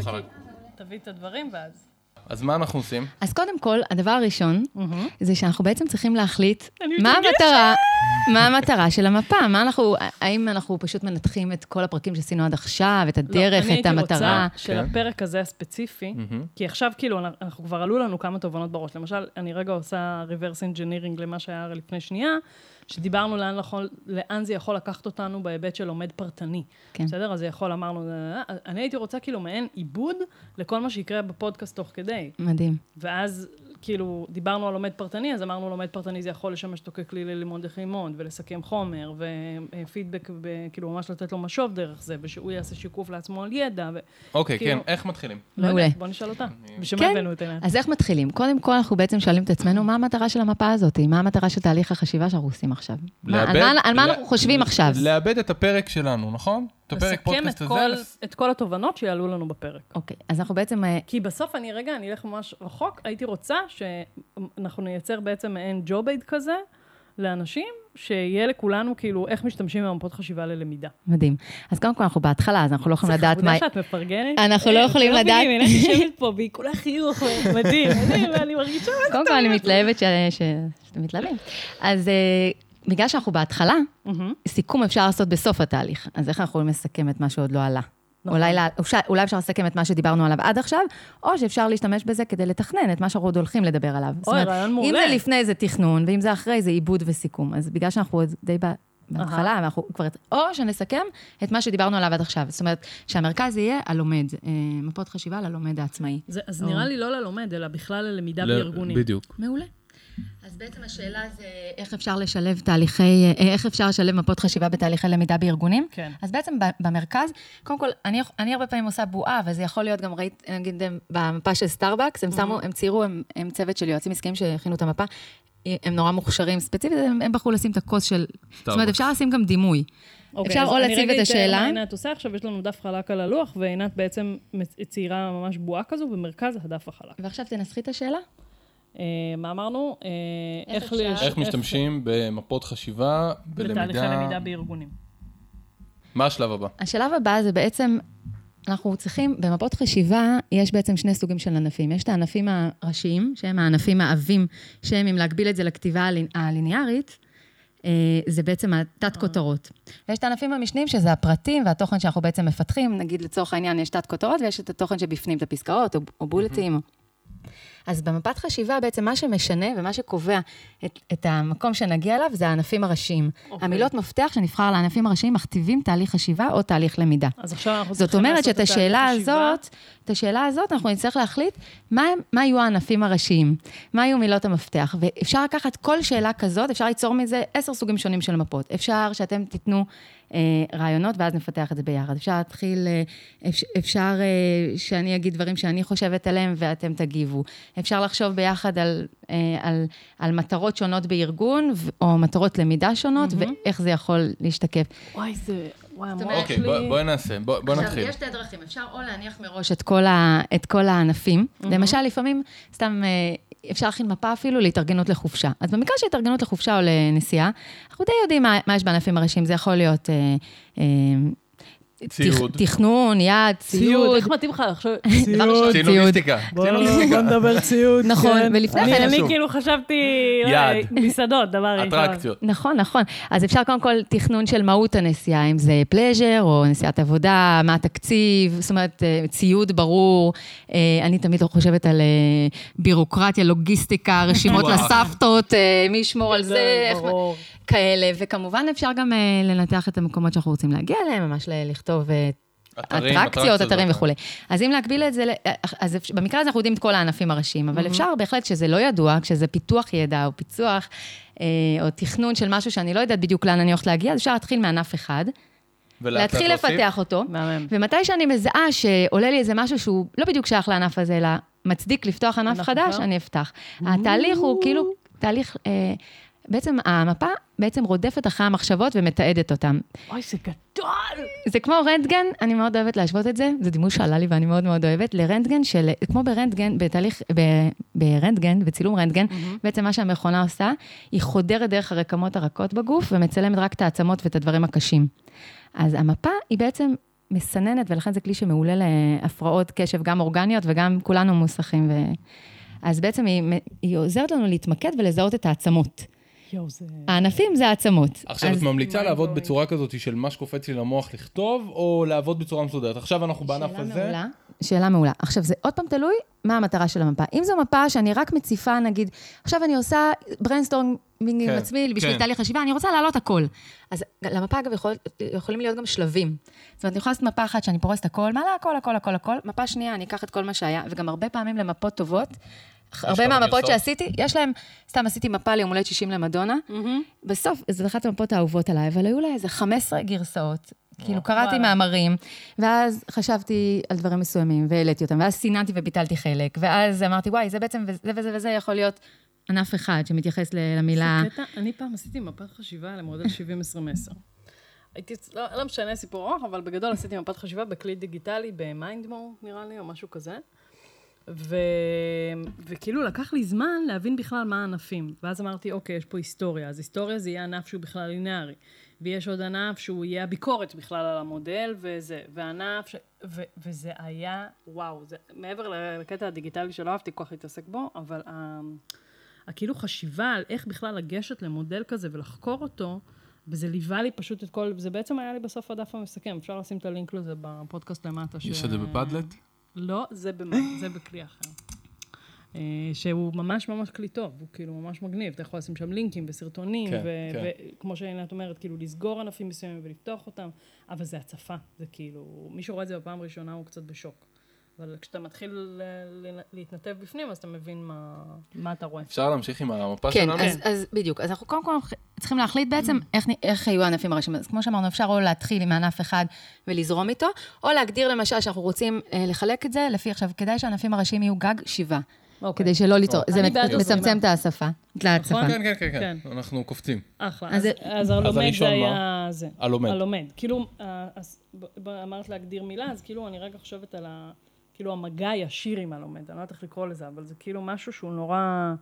תביא את הדברים ואז... אז מה אנחנו עושים? אז קודם כל, הדבר הראשון, זה שאנחנו בעצם צריכים להחליט מה המטרה, מה המטרה של המפה, מה אנחנו, האם אנחנו פשוט מנתחים את כל הפרקים שעשינו עד עכשיו, את הדרך, את המטרה. לא, אני הייתי רוצה שלפרק הזה הספציפי, כי עכשיו כאילו, אנחנו כבר עלו לנו כמה תובנות בראש. למשל, אני רגע עושה reverse engineering למה שהיה לפני שנייה. שדיברנו לאן, יכול, לאן זה יכול לקחת אותנו בהיבט של לומד פרטני. כן. בסדר? אז זה יכול, אמרנו, אני הייתי רוצה כאילו מעין עיבוד לכל מה שיקרה בפודקאסט תוך כדי. מדהים. ואז כאילו, דיברנו על לומד פרטני, אז אמרנו לומד פרטני זה יכול לשמש אותו ככלי ללמוד איך ללמוד, ולסכם חומר, ופידבק, וכאילו ממש לתת לו משוב דרך זה, ושהוא יעשה שיקוף לעצמו על ידע. ו... אוקיי, כאילו... כן, איך מתחילים? לא מעולה. בוא נשאל אותה. בשביל מה הבאנו את העניין? אז איך מתחילים? קודם כל, אנחנו בעצם שואלים את עצמנו, מה המטרה של המפה הזאת? מה המטרה של תהליך החשיבה שאנחנו עושים עכשיו? לאבד, על, מה, על מה אנחנו חושבים עכשיו? לאבד את הפרק שלנו, נכון? את הפרק פודקאסט הזה. לסכם את כל התובנות שיעלו לנו בפרק. אוקיי, אז אנחנו בעצם... אה, כי בסוף אני, רגע, אני אלך ממש רחוק, הייתי רוצה שאנחנו נייצר בעצם מעין ג'וב אייד כזה לאנשים, שיהיה לכולנו כאילו איך משתמשים במפות חשיבה ללמידה. מדהים. אז קודם כל אנחנו בהתחלה, אז אנחנו לא יכולים לדעת מה... זה חמודה שאת מפרגנת. אנחנו לא יכולים לדעת... אני יושבת פה והיא כולה חיוך, מדהים, מדהים, ואני מרגישה... קודם כל אני מתלהבת שאתם מתלהבים. אז אה, בגלל שאנחנו בהתחלה, mm-hmm. סיכום אפשר לעשות בסוף התהליך. אז איך אנחנו יכולים לסכם את מה שעוד לא עלה? נכון. אולי, אולי אפשר לסכם את מה שדיברנו עליו עד עכשיו, או שאפשר להשתמש בזה כדי לתכנן את מה שאנחנו עוד הולכים לדבר עליו. אוי, רעיון מעולה. אם זה לפני זה תכנון, ואם זה אחרי זה עיבוד וסיכום. אז בגלל שאנחנו עוד די בהתחלה, אה-הא. ואנחנו כבר... או שנסכם את מה שדיברנו עליו עד עכשיו. זאת אומרת, שהמרכז יהיה הלומד, אה, מפות חשיבה ללומד העצמאי. זה, אז או... נראה לי לא ללומד, אלא בכלל ללמידה ל... בארגונים. בדיוק. מעולה. אז בעצם השאלה זה איך אפשר לשלב תהליכי, אה, איך אפשר לשלב מפות חשיבה בתהליכי למידה בארגונים. כן. אז בעצם במרכז, קודם כל, אני, אני הרבה פעמים עושה בועה, וזה יכול להיות גם, ראית, נגיד, במפה של סטארבקס, הם שמו, הם ציירו, הם, הם צוות של יועצים עסקיים שהכינו את המפה, הם נורא מוכשרים ספציפית, הם, הם בחרו לשים את הכוס של... סטארבקס. זאת אומרת, אפשר לשים גם דימוי. אוקיי, אפשר או להציב את השאלה... אני רגע מה עינת עושה עכשיו, יש לנו דף חלק על הלוח, ועינת בעצם ציירה ממש בועה כזו במרכז הדף החלק. ועכשיו תנסחי את השאלה. אה, מה אמרנו? אה, איך, איך, איך משתמשים במפות חשיבה בלמידה... בתהליכי למידה בארגונים. מה השלב הבא? השלב הבא זה בעצם, אנחנו צריכים, במפות חשיבה, יש בעצם שני סוגים של ענפים. יש את הענפים הראשיים, שהם הענפים העבים, שהם, אם להגביל את זה לכתיבה הליניארית, אה, זה בעצם התת-כותרות. ויש את הענפים המשניים, שזה הפרטים והתוכן שאנחנו בעצם מפתחים. נגיד, לצורך העניין, יש תת-כותרות ויש את התוכן שבפנים, את הפסקאות או, או בולטים. Mm-hmm. אז במפת חשיבה בעצם מה שמשנה ומה שקובע את, את המקום שנגיע אליו זה הענפים הראשיים. Okay. אוקיי. המילות מפתח שנבחר לענפים הראשיים מכתיבים תהליך חשיבה או תהליך למידה. אז עכשיו אנחנו צריכים לעשות את התהליך חשיבה. זאת אומרת שאת השאלה הזאת, את השאלה הזאת אנחנו נצטרך להחליט מה, מה יהיו הענפים הראשיים, מה יהיו מילות המפתח. ואפשר לקחת כל שאלה כזאת, אפשר ליצור מזה עשר סוגים שונים של מפות. אפשר שאתם תיתנו... אה, רעיונות, ואז נפתח את זה ביחד. אפשר להתחיל, אה, אפשר אה, שאני אגיד דברים שאני חושבת עליהם ואתם תגיבו. אפשר לחשוב ביחד על, על, על מטרות שונות בארגון, או מטרות למידה שונות, mm-hmm. ואיך זה יכול להשתקף. וואי, זה... אוקיי, בואי נעשה, בואי נתחיל. עכשיו, יש שתי דרכים, אפשר או להניח מראש את כל, ה, את כל הענפים. למשל, לפעמים, סתם אפשר להכין מפה אפילו להתארגנות לחופשה. אז במקרה של התארגנות לחופשה או לנסיעה, אנחנו די יודעים מה, מה יש בענפים הראשיים, זה יכול להיות... אה, אה, ציוד. תכנון, יד, ציוד. ציוד, איך מתאים לך עכשיו? *laughs* ציוד. צילוגיסטיקה. בוא נדבר ציוד. נכון, כן. ולפני כן... אני כאילו חשבתי... יד. מסעדות, דבר ראשון. אטרקציות. נכון, נכון. אז אפשר קודם כל תכנון של מהות הנסיעה, אם זה פלז'ר או נסיעת עבודה, מה התקציב, זאת אומרת, אה, ציוד ברור. אה, אני תמיד חושבת על אה, בירוקרטיה, לוגיסטיקה, רשימות לסבתות, מי ישמור על זה. כאלה, וכמובן אפשר גם uh, לנתח את המקומות שאנחנו רוצים להגיע אליהם, ממש לכתוב uh, אטרקציות, אטרקציות אתרים וכולי. אז אם להגביל את זה, אה, אז במקרה הזה אנחנו יודעים את כל הענפים הראשיים, אבל אפשר בהחלט שזה לא ידוע, כשזה פיתוח ידע או פיצוח, או תכנון של משהו שאני לא יודעת בדיוק לאן אני הולכת להגיע, אז אפשר להתחיל מענף אחד. להתחיל לפתח אותו, ומתי שאני מזהה שעולה לי איזה משהו שהוא לא בדיוק שייך לענף הזה, אלא מצדיק לפתוח ענף חדש, אני אפתח. התהליך הוא כאילו תהליך בעצם המפה בעצם רודפת אחרי המחשבות ומתעדת אותן. אוי, זה גדול! זה כמו רנטגן, אני מאוד אוהבת להשוות את זה, זה דימוי שעלה לי ואני מאוד מאוד אוהבת, לרנטגן של, כמו ברנטגן, בתהליך, ברנטגן, בצילום רנטגן, mm-hmm. בעצם מה שהמכונה עושה, היא חודרת דרך הרקמות הרכות בגוף ומצלמת רק את העצמות ואת הדברים הקשים. אז המפה היא בעצם מסננת, ולכן זה כלי שמעולה להפרעות קשב, גם אורגניות וגם כולנו מוסכים. ו... אז בעצם היא, היא עוזרת לנו להתמקד ולזהות את העצמות. יואו, זה... הענפים זה העצמות. עכשיו, את ממליצה לעבוד בצורה כזאת של מה שקופץ לי למוח לכתוב, או לעבוד בצורה מסודרת? עכשיו אנחנו בענף הזה... שאלה מעולה. שאלה מעולה. עכשיו, זה עוד פעם תלוי מה המטרה של המפה. אם זו מפה שאני רק מציפה, נגיד, עכשיו אני עושה brainstorming כן, עם עצמי בשביל כן. תהליך חשיבה, אני רוצה להעלות הכל. אז למפה, אגב, יכול, יכולים להיות גם שלבים. זאת אומרת, אני יכולה לעשות מפה אחת שאני פורסת הכל, מעלה הכל, הכל, הכל, הכל. מפה שנייה, אני אקח את כל מה שהיה, וגם הרבה פעמים למפות טובות, הרבה מהמפות שעשיתי, יש להם, סתם עשיתי מפה ליום הולדת 60 למדונה, בסוף, זו אחת המפות האהובות עליי, אבל היו לה איזה 15 גרסאות. כאילו, קראתי מאמרים, ואז חשבתי על דברים מסוימים, והעליתי אותם, ואז סיננתי וביטלתי חלק, ואז אמרתי, וואי, זה בעצם, זה וזה וזה יכול להיות ענף אחד שמתייחס למילה... זה קטע, אני פעם עשיתי מפת חשיבה למודל 70-20-10. הייתי, לא, לא משנה סיפור ארוך, אבל בגדול עשיתי מפת חשיבה בכלי דיגיטלי, במיינדמור, נראה לי, או משהו כזה. ו... וכאילו לקח לי זמן להבין בכלל מה הענפים. ואז אמרתי, אוקיי, יש פה היסטוריה. אז היסטוריה זה יהיה ענף שהוא בכלל לינארי. ויש עוד ענף שהוא יהיה הביקורת בכלל על המודל, וזה, וענף, ש... ו... וזה היה, וואו, זה, מעבר לקטע הדיגיטלי שלא אהבתי כל כך להתעסק בו, אבל ה... הכאילו חשיבה על איך בכלל לגשת למודל כזה ולחקור אותו, וזה ליווה לי פשוט את כל, זה בעצם היה לי בסוף הדף המסכם, אפשר לשים את הלינק לזה בפודקאסט למטה. יש את זה בפאדלט? לא, זה, במה, זה בכלי אחר. אה, שהוא ממש ממש כלי טוב, הוא כאילו ממש מגניב, אתה יכול לשים שם לינקים וסרטונים, כן, וכמו כן. שעינת אומרת, כאילו לסגור ענפים מסוימים ולפתוח אותם, אבל זה הצפה, זה כאילו, מי שרואה את זה בפעם הראשונה הוא קצת בשוק. אבל כשאתה מתחיל להתנתב בפנים, אז אתה מבין מה, מה אתה רואה. אפשר להמשיך עם המפה כן, שלנו? כן, אז, אז בדיוק. אז אנחנו קודם כל צריכים להחליט בעצם איך, איך יהיו הענפים הראשיים. אז כמו שאמרנו, אפשר או להתחיל עם ענף אחד ולזרום איתו, או להגדיר למשל שאנחנו רוצים אה, לחלק את זה לפי, עכשיו, כדאי שהענפים הראשיים יהיו גג שבעה. אוקיי. כדי שלא ליצור, זה מצמצם את ההשפה, את ההצפה. כן, כן, כן, כן, אנחנו קופצים. אחלה, אז הלומד זה היה זה. הלומד. הלומד. כאילו, אה, אמרת להגדיר מילה, אז כאילו אני רגע חושבת על ה... כאילו המגע הישיר עם הלומד, אני לא יודעת איך לקרוא לזה, אבל זה כאילו משהו שהוא נורא...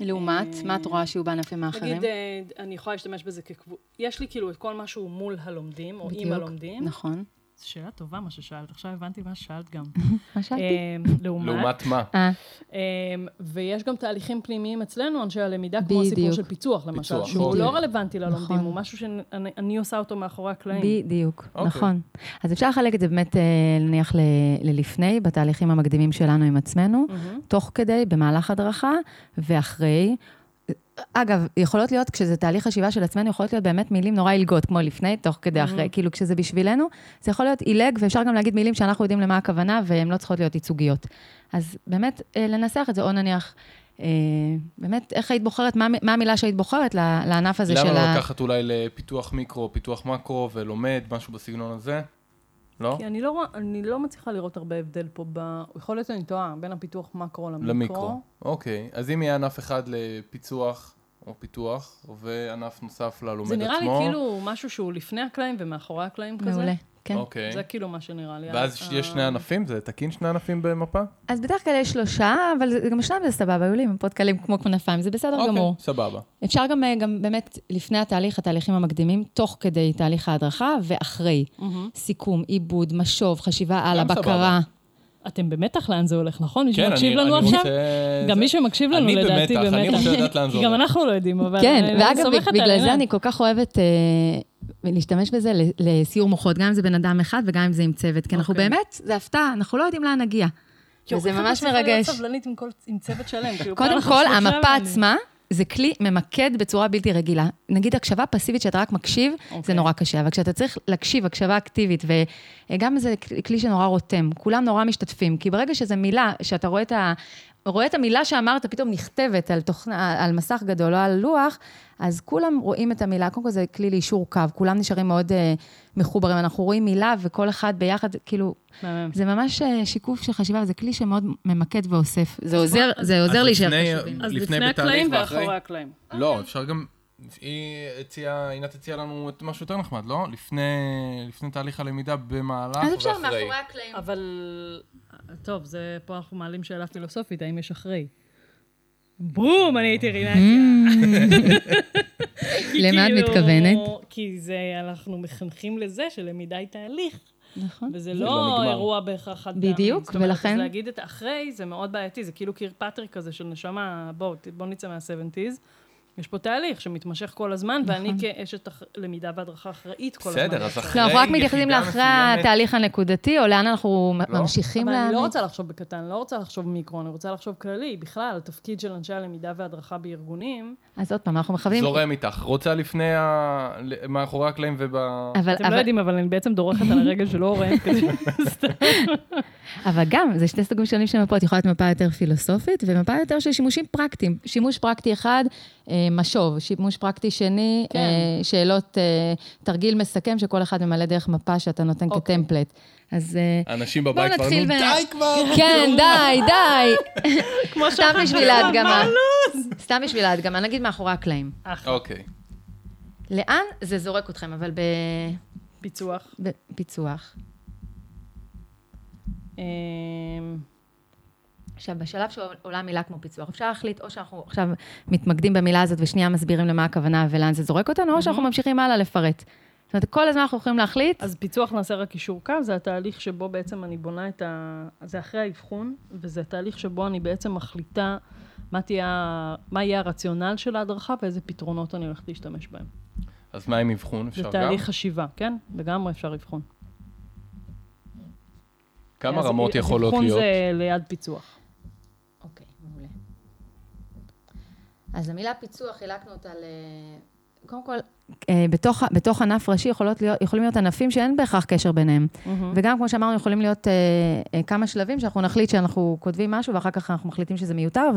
לעומת, אה, מה את רואה שהוא בענפים האחרים? נגיד, אה, אני יכולה להשתמש בזה כקבוצה, יש לי כאילו את כל משהו מול הלומדים, או עם הלומדים. נכון. שאלה טובה מה ששאלת, עכשיו הבנתי מה ששאלת גם. *laughs* מה שאלתי? אמ, לעומת. לעומת מה? אה, אמ, ויש גם תהליכים פנימיים אצלנו, אנשי הלמידה, כמו הסיפור. של פיצוח, למשל, שהוא אוקיי. לא רלוונטי ללומדים, נכון. הוא משהו שאני אני עושה אותו מאחורי הקלעים. בדיוק, אוקיי. נכון. אז אפשר לחלק את זה באמת, אה, נניח, ל- ללפני, בתהליכים המקדימים שלנו עם עצמנו. תוך כדי, במהלך הדרכה, ואחרי. אגב, יכולות להיות, כשזה תהליך חשיבה של עצמנו, יכולות להיות באמת מילים נורא עילגות, כמו לפני, תוך כדי, אחרי, כאילו כשזה בשבילנו, זה יכול להיות עילג, ואפשר גם להגיד מילים שאנחנו יודעים למה הכוונה, והן לא צריכות להיות ייצוגיות. אז באמת, אה, לנסח את זה, או נניח, אה, באמת, איך היית בוחרת, מה, מה המילה שהיית בוחרת לענף הזה של למה ה... לא לקחת אולי לפיתוח מיקרו, פיתוח מקרו, ולומד, משהו בסגנון הזה? לא? כי אני לא, רואה- אני לא מצליחה לראות הרבה הבדל פה ב... יכול להיות שאני טועה, בין הפיתוח מקרו למיקרו. למיקרו. אוקיי, אז אם יהיה ענף אחד לפיצוח או פיתוח, וענף נוסף ללומד עצמו. זה נראה לי כאילו משהו שהוא לפני הקלעים ומאחורי הקלעים כזה. מעולה, כן. אוקיי. זה כאילו מה שנראה לי. ואז יש שני ענפים? זה תקין שני ענפים במפה? אז בדרך כלל יש שלושה, אבל גם שניים זה סבבה, היו לי מפות קלים כמו כנפיים, זה בסדר גמור. אוקיי, סבבה. אפשר גם, אה, גם באמת לפני התהליך, התהליכים המקדימים, תוך כדי תהליך ההדרכה ואחרי. מהמם. סיכום, עיבוד, משוב, חשיבה הלאה, סבבה. בקרה. אתם במתח לאן זה הולך, נכון? מי כן, שמקשיב אני- לנו אני עכשיו? רוצה- גם מי שמקשיב לנו אני לדעתי במתח, אני במתח. רוצה לדעת לאן זה כי גם הולך. אנחנו לא יודעים, אבל כן, אני ואגב, בגלל. זה אני כל כך אוהבת אה, להשתמש בזה לסיור מוחות, גם אם זה בן אדם אחד וגם אם זה עם צוות, כי אנחנו אוקיי. באמת, זה הפתעה, אנחנו לא יודעים לאן נגיע. וזה ממש מצליחה להיות מרגש. סבלנית עם צוות שלם. כאילו, קודם כל, המפה עצמה זה כלי ממקד בצורה בלתי רגילה. נגיד הקשבה פסיבית שאתה רק מקשיב, זה אוקיי. נורא קשה, אבל כשאתה צריך להקשיב הקשבה אקטיבית, וגם זה כלי שנורא רותם, כולם נורא משתתפים, כי ברגע שזו מילה, שאתה רואה את ה... רואה את המילה שאמרת, פתאום נכתבת על, תוכנה, על מסך גדול או על לוח, אז כולם רואים את המילה. קודם כל זה כלי ליישור קו, כולם נשארים מאוד אה, מחוברים. אנחנו רואים מילה וכל אחד ביחד, כאילו. זה ממש אה, שיקוף של חשיבה, וזה כלי שמאוד ממקד ואוסף. זה עוזר, זה עוזר להישאר לפני- קשובים. אז לפני הקלעים ואחרי? הקלעים. לא, אפשר גם... היא הציעה, עינת הציעה לנו את משהו יותר נחמד, לא? לפני, לפני תהליך הלמידה, במהלך אז אפשר ואחרי. מאחורי הקלעים. אבל, טוב, זה, פה אנחנו מעלים שאלה פילוסופית, האם יש אחרי? בום, אני הייתי רינה. כי *laughs* למה את כאילו- מתכוונת? כי זה, אנחנו מחנכים לזה שלמידה היא תהליך, נכון. וזה זה לא לא. אירוע בהכרח חד פעמי. בדיוק, זאת אומרת, ולכן- להגיד את האחרי זה מאוד בעייתי, זה כאילו קירפטר כזה של נשמה, בואו, בואו נצא מה-70's. יש פה תהליך שמתמשך כל הזמן, ואני כאשת אח- למידה והדרכה אחראית כל הזמן. בסדר, אז. אחרי לא, אנחנו רק מתייחסים לאחרי התהליך הנקודתי, או לאן אנחנו לא. ממשיכים אבל אני לא להעמיק. רוצה לחשוב בקטן, לא רוצה לחשוב מיקרו, אני רוצה לחשוב כללי, בכלל, התפקיד של אנשי הלמידה וההדרכה בארגונים. אז עוד פעם, אנחנו מכוונים... זורם איתך. רוצה לפני ה... מאחורי הקלעים וב... אבל, אתם לא אבל, יודעים, אבל אני בעצם דורכת על הרגל של אורן, כדי... אבל גם, זה שני סוגים שונים של מפות, יכולה להיות מפה יותר פילוסופית, ומפה יותר של שימושים פרקטיים. שימוש פרקטי אחד, אה, משוב, שימוש פרקטי שני, כן. אה, שאלות, אה, תרגיל מסכם, שכל אחד ממלא דרך מפה שאתה נותן אוקיי. כטמפלט. אז אה, אנשים בבית כבר, נתחיל נו ב- די כבר! כן, *laughs* די, די. כמו סתם בשביל ההדגמה. מה סתם בשביל ההדגמה, נגיד מאחורי הקלעים. אוקיי. לאן זה זורק אתכם, אבל פיצוח. בפיצוח. אמ, עכשיו, בשלב שעולה מילה כמו פיצוח, אפשר להחליט או שאנחנו עכשיו מתמקדים במילה הזאת ושנייה מסבירים למה הכוונה ולאן זה זורק אותנו, או שאנחנו ממשיכים הלאה לפרט. זאת אומרת, כל הזמן אנחנו יכולים להחליט, אז פיצוח נעשה רק אישור קו, זה התהליך שבו בעצם אני בונה את ה... זה אחרי האבחון, וזה התהליך שבו אני בעצם מחליטה מה, תהיה, מה יהיה הרציונל של ההדרכה ואיזה פתרונות אני הולכת להשתמש בהם. אז מה עם אבחון? אפשר זה גם? תהליך חשיבה, כן? לגמרי אפשר אבחון. כמה רמות יכולות אבחון להיות? זה ליד פיצוח. אוקיי, מעולה. אז המילה פיצוח, חילקנו אותה ל... קודם כל, אה, בתוך, בתוך ענף ראשי יכולות להיות, יכולים להיות ענפים שאין בהכרח קשר ביניהם. וגם, כמו שאמרנו, יכולים להיות אה, אה, כמה שלבים שאנחנו נחליט שאנחנו כותבים משהו, ואחר כך אנחנו מחליטים שזה מיותר,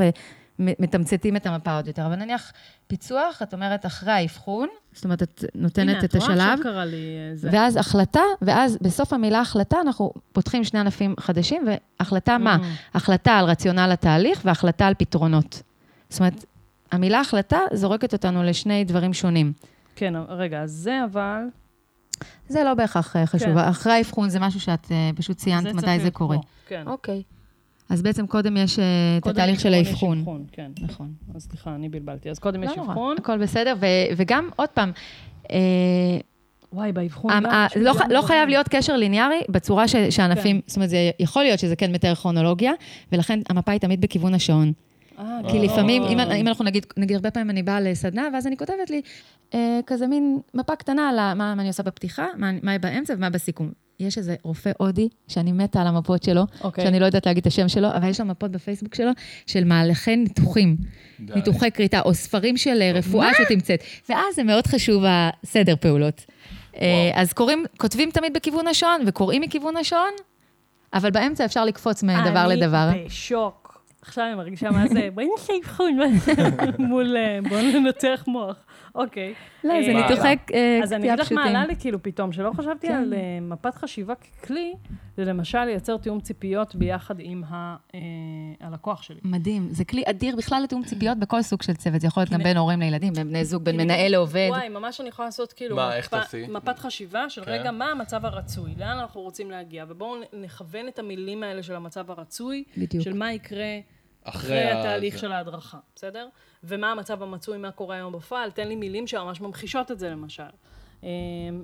ומתמצתים את המפה עוד יותר. אבל נניח פיצוח, את אומרת אחרי האבחון, זאת אומרת, את נותנת את השלב, הנה, את רואה עכשיו קרה לי אה, זה. ואז החלטה, ואז בסוף המילה החלטה, אנחנו פותחים שני ענפים חדשים, והחלטה מה? החלטה על רציונל התהליך והחלטה על פתרונות. זאת אומרת, המילה החלטה זורקת אותנו לשני דברים שונים. כן, רגע, זה אבל... זה לא בהכרח אה, חשוב. כן. אחרי האבחון זה משהו שאת אה, פשוט ציינת צריך מתי זה קורה. פה, כן. אוקיי. אז בעצם קודם יש אה, את קודם התהליך של יש האבחון. אבחון, כן. נכון. אז סליחה, אני בלבלתי. אז קודם יש לא נורא, אבחון. הכל בסדר, ו- וגם, עוד פעם, אה, וואי, באבחון המ-. ה- יש לא ח- לא. חייב להיות קשר ליניארי בצורה ש- שענפים, זאת אומרת, זה יכול להיות שזה כן מתאר כרונולוגיה, ולכן המפה היא תמיד בכיוון השעון. אה, כי לפעמים, אם, אה. אם אנחנו נגיד, נגיד, הרבה פעמים אני באה לסדנה, ואז אני כותבת לי אה, כזה מין מפה קטנה על מה, מה אני עושה בפתיחה, מה, מה יהיה באמצע ומה בסיכום. יש איזה רופא הודי, שאני מתה על המפות שלו, אוקיי. שאני לא יודעת להגיד את השם שלו, אבל יש לו מפות בפייסבוק שלו של מהלכי ניתוחים, די. ניתוחי כריתה, או ספרים של אה, רפואה שתמצאת. ואז זה מאוד חשוב הסדר פעולות. אה, אז קוראים, כותבים תמיד בכיוון השעון, וקוראים מכיוון השעון, אבל באמצע אפשר לקפוץ מדבר לדבר. אני בשוק. עכשיו אני מרגישה מה זה, בואי נעשה אבחון מול, אה, בואו ננתח מוח. אוקיי. לא, זה אה, ניתוחי אה, אז אני קטיעה אגיד לך מה פשוטים. עלה לי כאילו פתאום, שלא חשבתי כן. על מפת חשיבה ככלי, זה למשל לייצר תיאום ציפיות ביחד עם הלקוח שלי. מדהים, זה כלי אדיר בכלל לתיאום ציפיות בכל סוג של צוות, זה יכול להיות גם בין הורים לילדים, בין בני זוג, בין מנהל לעובד. וואי, ממש אני יכולה לעשות כאילו... מפת חשיבה של כן. רגע, מה המצב הרצוי, לאן אנחנו רוצים להגיע, ובואו נכוון את המילים האלה של המצב הרצוי. של מה יקרה אחרי אחרי ה- התהליך זה. של ההדרכה, בסדר? ומה המצב המצוי, מה קורה היום בפועל, תן לי מילים שממש ממחישות את זה למשל. אמ,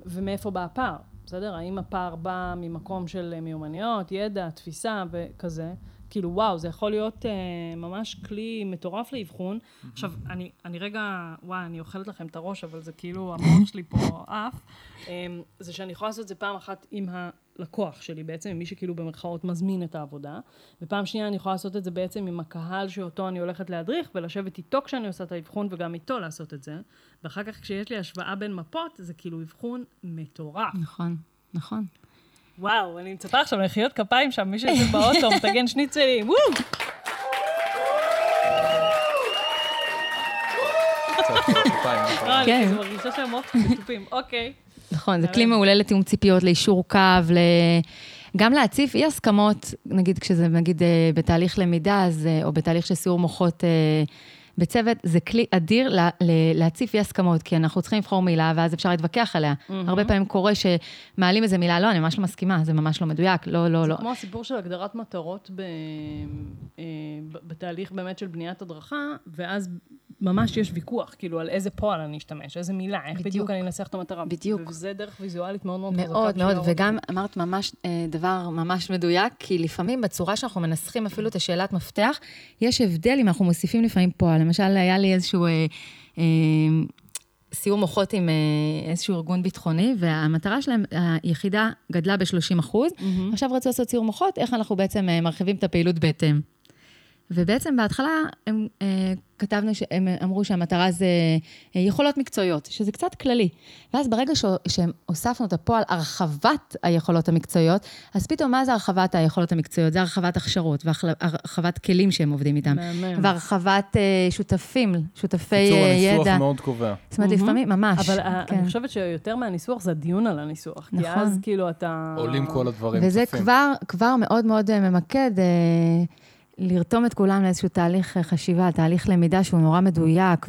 ומאיפה בא הפער, בסדר? האם הפער בא ממקום של מיומנויות, ידע, תפיסה וכזה? כאילו, וואו, זה יכול להיות אה, ממש כלי מטורף לאבחון. עכשיו, אני, אני רגע, וואי, אני אוכלת לכם את הראש, אבל זה כאילו, המוח שלי פה עף. אמ, זה שאני יכולה לעשות את זה פעם אחת עם הלקוח שלי בעצם, עם מי שכאילו במרכאות מזמין את העבודה, ופעם שנייה אני יכולה לעשות את זה בעצם עם הקהל שאותו אני הולכת להדריך, ולשבת איתו כשאני עושה את האבחון, וגם איתו לעשות את זה. ואחר כך כשיש לי השוואה בין מפות, זה כאילו אבחון מטורף. נכון, נכון. וואו, אני מצפה עכשיו לחייות כפיים שם, מי שיושב באוטו, *laughs* מטגן שניצלים, וואו! נכון. אה, אני כן. כזה מרגישה שהמוח שלי אוקיי. נכון, זה כלי מעולה לתיאום ציפיות, לאישור קו, ל... גם להציף אי הסכמות, נגיד כשזה נגיד אה, בתהליך למידה, אז, אה, או בתהליך של סיור מוחות אה, בצוות, זה כלי אדיר לה, להציף אי הסכמות, כי אנחנו צריכים לבחור מילה, ואז אפשר להתווכח עליה. הרבה פעמים קורה שמעלים איזה מילה, לא, אני ממש לא מסכימה, זה ממש לא מדויק, לא, לא, לא. כמו הסיפור של הגדרת מטרות ב- בתהליך באמת של בניית הדרכה, ואז ממש יש ויכוח, כאילו, על איזה פועל אני אשתמש, איזה מילה, איך בדיוק, בדיוק. אני אנסח את המטרה. בדיוק. וזה דרך ויזואלית מאוד מאוד חזקה. מאוד מאוד, להראות וגם אמרת ממש אה, דבר ממש מדויק, כי לפעמים בצורה שאנחנו מנסחים אפילו את השאלת מפתח, יש הבדל אם אנחנו מוסיפים לפעמים פועל. למשל, היה לי איזשהו אה, אה, סיור מוחות עם אה, איזשהו ארגון ביטחוני, והמטרה שלהם, היחידה גדלה ב-30 אחוז. עכשיו רצו לעשות סיור מוחות, איך אנחנו בעצם אה, מרחיבים את הפעילות בהתאם. ובעצם בהתחלה הם, אה, כתבנו, שהם אמרו שהמטרה זה אה, יכולות מקצועיות, שזה קצת כללי. ואז ברגע ש, שהוספנו את הפועל הרחבת היכולות המקצועיות, אז פתאום מה זה הרחבת היכולות המקצועיות? זה הרחבת הכשרות והרחבת כלים שהם עובדים איתם. מהמם. והרחבת אה, שותפים, שותפי קיצור, אה, הניסוח ידע. מאוד קובע. זאת אומרת, לפעמים, ממש. אבל אה, כן. אני חושבת שיותר מהניסוח זה הדיון על הניסוח. כי נכון. אז כאילו אתה... עולים כל הדברים, וזה. כבר, כבר מאוד מאוד אה, ממקד, אה, לרתום את כולם לאיזשהו תהליך אה, חשיבה, תהליך למידה שהוא נורא מדויק,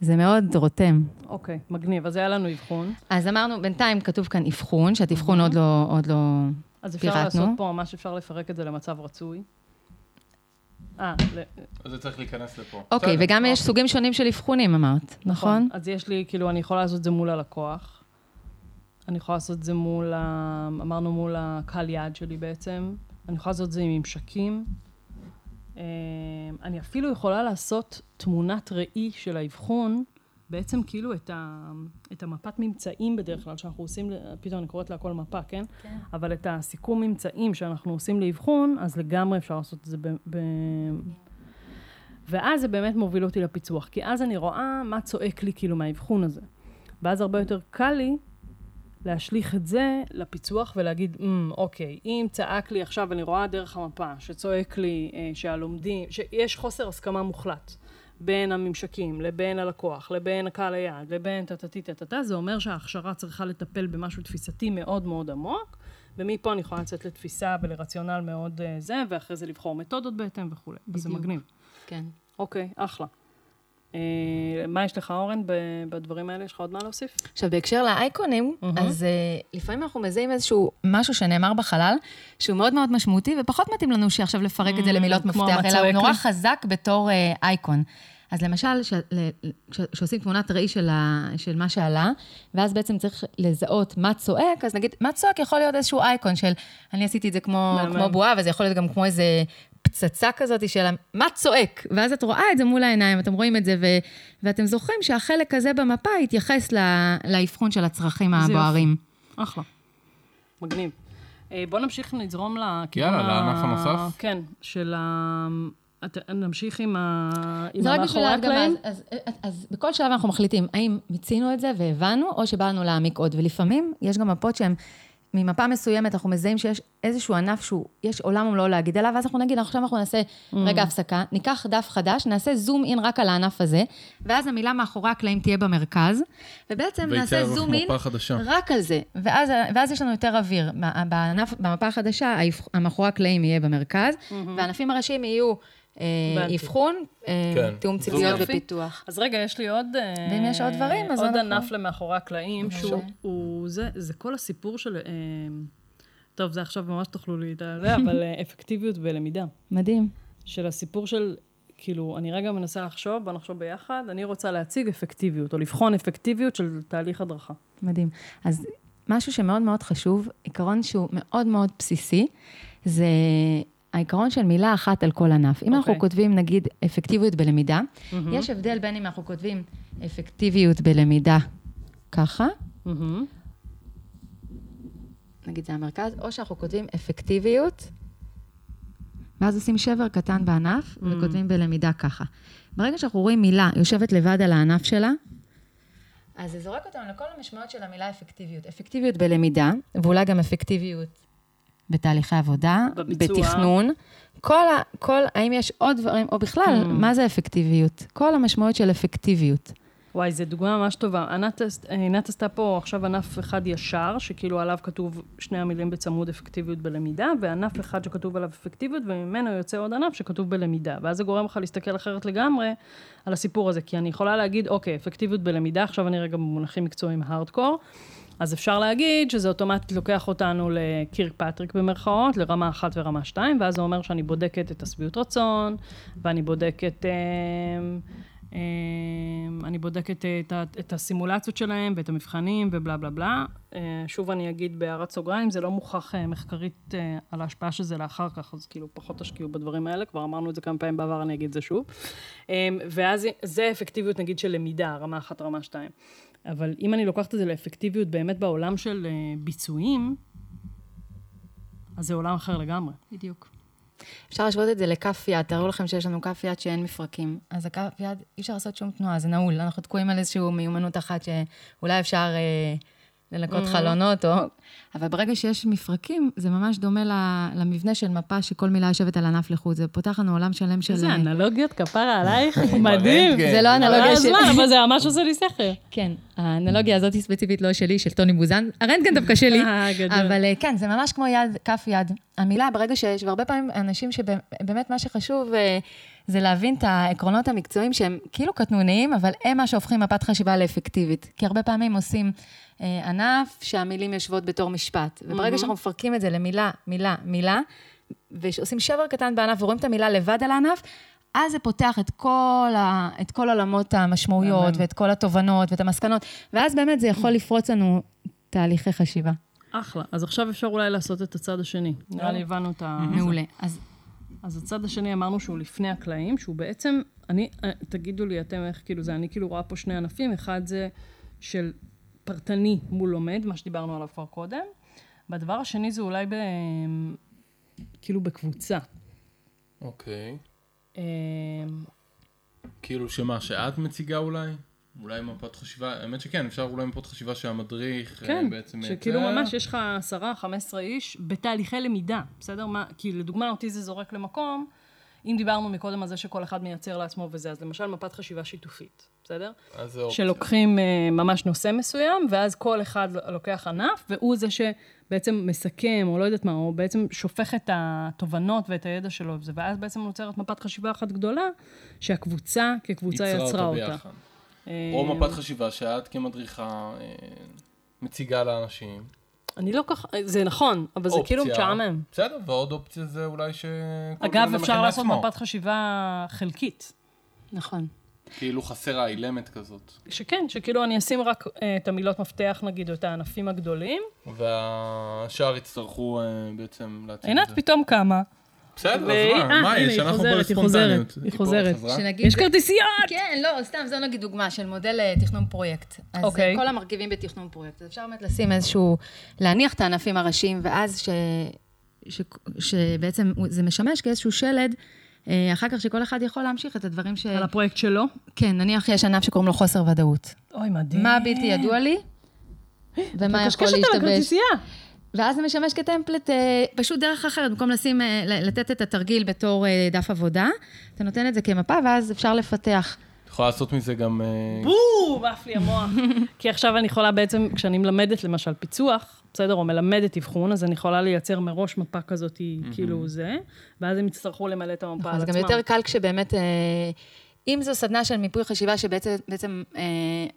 וזה מאוד רותם. אוקיי, מגניב. אז היה לנו אבחון. אז אמרנו, בינתיים כתוב כאן אבחון, שאת אבחון עוד לא, עוד לא אז אפשר פירטנו. לעשות פה, ממש אפשר לפרק את זה למצב רצוי. אה, ל- אז זה צריך להיכנס לפה. אוקיי, בסדר, וגם יש אוקיי. סוגים שונים של אבחונים, אמרת, נכון? אז יש לי, כאילו, אני יכולה לעשות את זה מול הלקוח. אני יכולה לעשות את זה מול, ה... אמרנו מול הקהל יעד שלי בעצם. אני יכולה לעשות את זה עם ממשקים. אה, אני אפילו יכולה לעשות תמונת ראי של האבחון, בעצם כאילו את, ה... את המפת ממצאים בדרך כלל, שאנחנו עושים, פתאום אני קוראת לה הכל מפה, כן? כן. אבל את הסיכום ממצאים שאנחנו עושים לאבחון, אז לגמרי אפשר לעשות את זה ב... ב... ואז זה באמת מוביל אותי לפיצוח, כי אז אני רואה מה צועק לי כאילו מהאבחון הזה. ואז הרבה יותר קל לי להשליך את זה לפיצוח ולהגיד, mm, אוקיי, אם צעק לי עכשיו, אני רואה דרך המפה, שצועק לי אה, שהלומדים, שיש חוסר הסכמה מוחלט בין הממשקים, לבין הלקוח, לבין הקהל היעד, לבין טה-טה-טי טה-טה-טה, זה אומר שההכשרה צריכה לטפל במשהו תפיסתי מאוד מאוד עמוק, ומפה אני יכולה לצאת לתפיסה ולרציונל מאוד אה, זה, ואחרי זה לבחור מתודות בהתאם וכולי. אז זה בדיוק. מגניב. כן. אוקיי, אחלה. אה, מה יש לך, אורן, בדברים האלה? יש לך עוד מה להוסיף? עכשיו, בהקשר לאייקונים, מהמם. אז uh, לפעמים אנחנו מזהים איזשהו משהו שנאמר בחלל, שהוא מאוד מאוד משמעותי, ופחות מתאים לנו שעכשיו לפרק את זה למילות מפתח, אלא הוא נורא. חזק בתור uh, אייקון. אז למשל, כשעושים תמונת ראי של, ה, של מה שעלה, ואז בעצם צריך לזהות מה צועק, אז נגיד, מה צועק יכול להיות איזשהו אייקון של, אני עשיתי את זה כמו, כמו בועה, וזה יכול להיות גם כמו איזה פצצה כזאת של מה צועק, ואז את רואה את זה מול העיניים, אתם רואים את זה, ו, ואתם זוכרים שהחלק הזה במפה יתייחס לאבחון של הצרכים הבוערים. אחלה. מגניב. אה, בואו נמשיך לזרום לכיוון... יאללה, לענף הנוסף. כן, של ה... נמשיך עם, ה... עם המאחורי הקלעים. אז, אז, אז, אז בכל שלב אנחנו מחליטים, האם מיצינו את זה והבנו, או שבא לנו להעמיק עוד. ולפעמים יש גם מפות שהן ממפה מסוימת אנחנו מזהים שיש איזשהו ענף שהוא, יש עולם ומלואו להגיד עליו, ואז אנחנו נגיד, עכשיו אנחנו נעשה mm. רגע הפסקה, ניקח דף חדש, נעשה זום אין רק על הענף הזה, ואז המילה מאחורי הקלעים תהיה במרכז, ובעצם נעשה זום אין רק על זה, ואז, ואז יש לנו יותר אוויר. בענף, במפה החדשה, המאחורי הקלעים יהיה במרכז, mm-hmm. והענפים הראשיים יהיו... אה, אבחון, אה, כן. תיאום ציפיות ופיתוח. אז רגע, יש לי עוד... אה, ואם יש עוד דברים, אז עוד ענף למאחורי הקלעים, שהוא... זה כל הסיפור של... טוב, זה עכשיו ממש תוכלו לי את זה, אבל אפקטיביות בלמידה. מדהים. של הסיפור של, כאילו, אני רגע מנסה לחשוב, בוא נחשוב ביחד, אני רוצה להציג אפקטיביות, או לבחון אפקטיביות של תהליך הדרכה. מדהים. אז משהו שמאוד מאוד חשוב, עיקרון שהוא מאוד מאוד בסיסי, זה העיקרון של מילה אחת על כל ענף. אם okay. אנחנו אוקיי. כותבים, נגיד, אפקטיביות בלמידה, mm-hmm. יש הבדל בין אם אנחנו כותבים אפקטיביות בלמידה ככה, mm-hmm. נגיד זה המרכז, או שאנחנו כותבים אפקטיביות, ואז עושים שבר קטן בענף, mm-hmm. וכותבים בלמידה ככה. ברגע שאנחנו רואים מילה יושבת לבד על הענף שלה, אז זה זורק אותנו לכל המשמעות של המילה אפקטיביות. אפקטיביות בלמידה, ואולי גם אפקטיביות בתהליכי עבודה, בביצוע. בתכנון. כל ה... כל, האם יש עוד דברים, או בכלל, mm. מה זה אפקטיביות? כל המשמעות של אפקטיביות. וואי, זו דוגמה ממש טובה. ענת, ענת עשתה פה עכשיו ענף אחד ישר, שכאילו עליו כתוב שני המילים בצמוד אפקטיביות בלמידה, וענף אחד שכתוב עליו אפקטיביות, וממנו יוצא עוד ענף שכתוב בלמידה. ואז זה גורם לך להסתכל אחרת לגמרי על הסיפור הזה, כי אני יכולה להגיד, אוקיי, אפקטיביות בלמידה, עכשיו אני רגע במונחים מקצועיים הארדקור. אז אפשר להגיד שזה אוטומטית לוקח אותנו לקירק פטריק במרכאות, לרמה אחת ורמה שתיים, ואז זה אומר שאני בודקת את השביעות רצון, ואני בודקת... אה, אה, אני בודקת את, את הסימולציות שלהם ואת המבחנים ובלה בלה בלה. אה, שוב אני אגיד בהערת סוגריים, זה לא מוכח מחקרית על ההשפעה של זה לאחר כך, אז כאילו פחות תשקיעו בדברים האלה, כבר אמרנו את זה כמה פעמים בעבר, אני אגיד את זה שוב. ואז זה אפקטיביות נגיד של למידה, רמה אחת, רמה שתיים. אבל אם אני לוקחת את זה לאפקטיביות באמת בעולם של uh, ביצועים, אז זה עולם אחר לגמרי. בדיוק. אפשר להשוות את זה לכף יד, תארו לכם שיש לנו כף יד שאין מפרקים. אז הכף יד, אי אפשר לעשות שום תנועה, זה נעול. אנחנו תקועים על איזושהי מיומנות אחת שאולי אפשר אה, לנקות mm-hmm. חלונות, או... אבל ברגע שיש מפרקים, זה ממש דומה למבנה של מפה שכל מילה יושבת על ענף לחוד. זה פותח לנו עולם שלם של... איזה אנלוגיות, כפרה עלייך, *laughs* מדהים. זה לא אנלוגיה שלי. אבל זה *laughs* ממש עושה לי שכל. כן, האנלוגיה הזאת היא ספציפית לא שלי, של טוני בוזן. הרנטגן דווקא *laughs* שלי. אה, אבל אה, כן, זה ממש כמו יד, כף יד. המילה, ברגע שיש, והרבה פעמים אנשים שבאמת מה שחשוב... זה להבין את העקרונות המקצועיים שהם כאילו קטנוניים, אבל הם מה שהופכים מפת חשיבה לאפקטיבית. כי הרבה פעמים עושים אה, ענף שהמילים יושבות בתור משפט. וברגע mm-hmm. שאנחנו מפרקים את זה למילה, מילה, מילה, ועושים שבר קטן בענף ורואים את המילה לבד על הענף, אז זה פותח את כל, ה, את כל עולמות המשמעויות ואת כל התובנות ואת המסקנות, ואז באמת זה יכול לפרוץ לנו תהליכי חשיבה. אחלה. אז עכשיו אפשר אולי לעשות את הצד השני. נראה לי הבנו את ה... מעולה. אז אז הצד השני אמרנו שהוא לפני הקלעים, שהוא בעצם, אני, תגידו לי אתם איך כאילו זה, אני כאילו רואה פה שני ענפים, אחד זה של פרטני מול לומד, מה שדיברנו עליו כבר קודם, והדבר השני זה אולי ב... כאילו בקבוצה. אוקיי. אמ, כאילו שמה, שאת מציגה אולי? אולי מפת חשיבה, האמת שכן, אפשר אולי מפת חשיבה שהמדריך אה, כן, בעצם... כן, שכאילו מייצר. ממש יש לך עשרה, חמש עשרה איש בתהליכי למידה, בסדר? מה, כי לדוגמה אותי זה זורק למקום, אם דיברנו מקודם על זה שכל אחד מייצר לעצמו וזה, אז למשל מפת חשיבה שיתופית, בסדר? אז זה אופציה. שלוקחים uh, ממש נושא מסוים, ואז כל אחד לוקח ענף, והוא זה שבעצם מסכם, או לא יודעת מה, או בעצם שופך את התובנות ואת הידע שלו, וזה, ואז בעצם נוצרת מפת חשיבה אחת גדולה, שהקבוצה כקבוצה יצרה, יצרה אותה. ביחד. או אה, מפת חשיבה שאת כמדריכה אה, מציגה לאנשים. אני לא כך, זה נכון, אבל זה כאילו משעמם. בסדר, ועוד אופציה זה אולי ש... אגב, אפשר לעשות מפת חשיבה חלקית. נכון. כאילו חסרה אילמת כזאת. שכן, שכאילו אני אשים רק uh, את המילות מפתח נגיד, או את הענפים הגדולים. והשאר יצטרכו uh, בעצם להציג את זה. עינת פתאום קמה. בסדר, אז מה, מה יש? אנחנו בספונטניות. היא חוזרת, היא חוזרת. יש כרטיסייה! כן, לא, סתם, זו נגיד דוגמה של מודל אה, תכנון פרויקט. אז אוקיי. כל המרכיבים בתכנון פרויקט. אז אפשר באמת לשים איזשהו, להניח את הענפים הראשיים, ואז שבעצם זה משמש כאיזשהו שלד. אה, אחר כך שכל אחד יכול להמשיך את הדברים ש... על הפרויקט שלו? כן, נניח יש ענף שקוראים לו חוסר ודאות. אוי, מדהים. מה בלתי ידוע לי, *gasps* ומה יכול להשתבש. ואז זה משמש כטמפלט, אה, פשוט דרך אחרת, במקום לשים, אה, לתת את התרגיל בתור דף עבודה, אתה נותן את זה כמפה, ואז אפשר לפתח. את יכולה לעשות מזה גם... בום, עף לי המוח. כי עכשיו אני יכולה בעצם, כשאני מלמדת למשל פיצוח, בסדר, או מלמדת אבחון, אז אני יכולה לייצר מראש מפה כזאת. כאילו זה, ואז הם יצטרכו למלא את המפה נכון, על עצמם. זה גם יותר קל כשבאמת, אה, אם זו סדנה של מיפוי חשיבה, שבעצם בעצם, אה,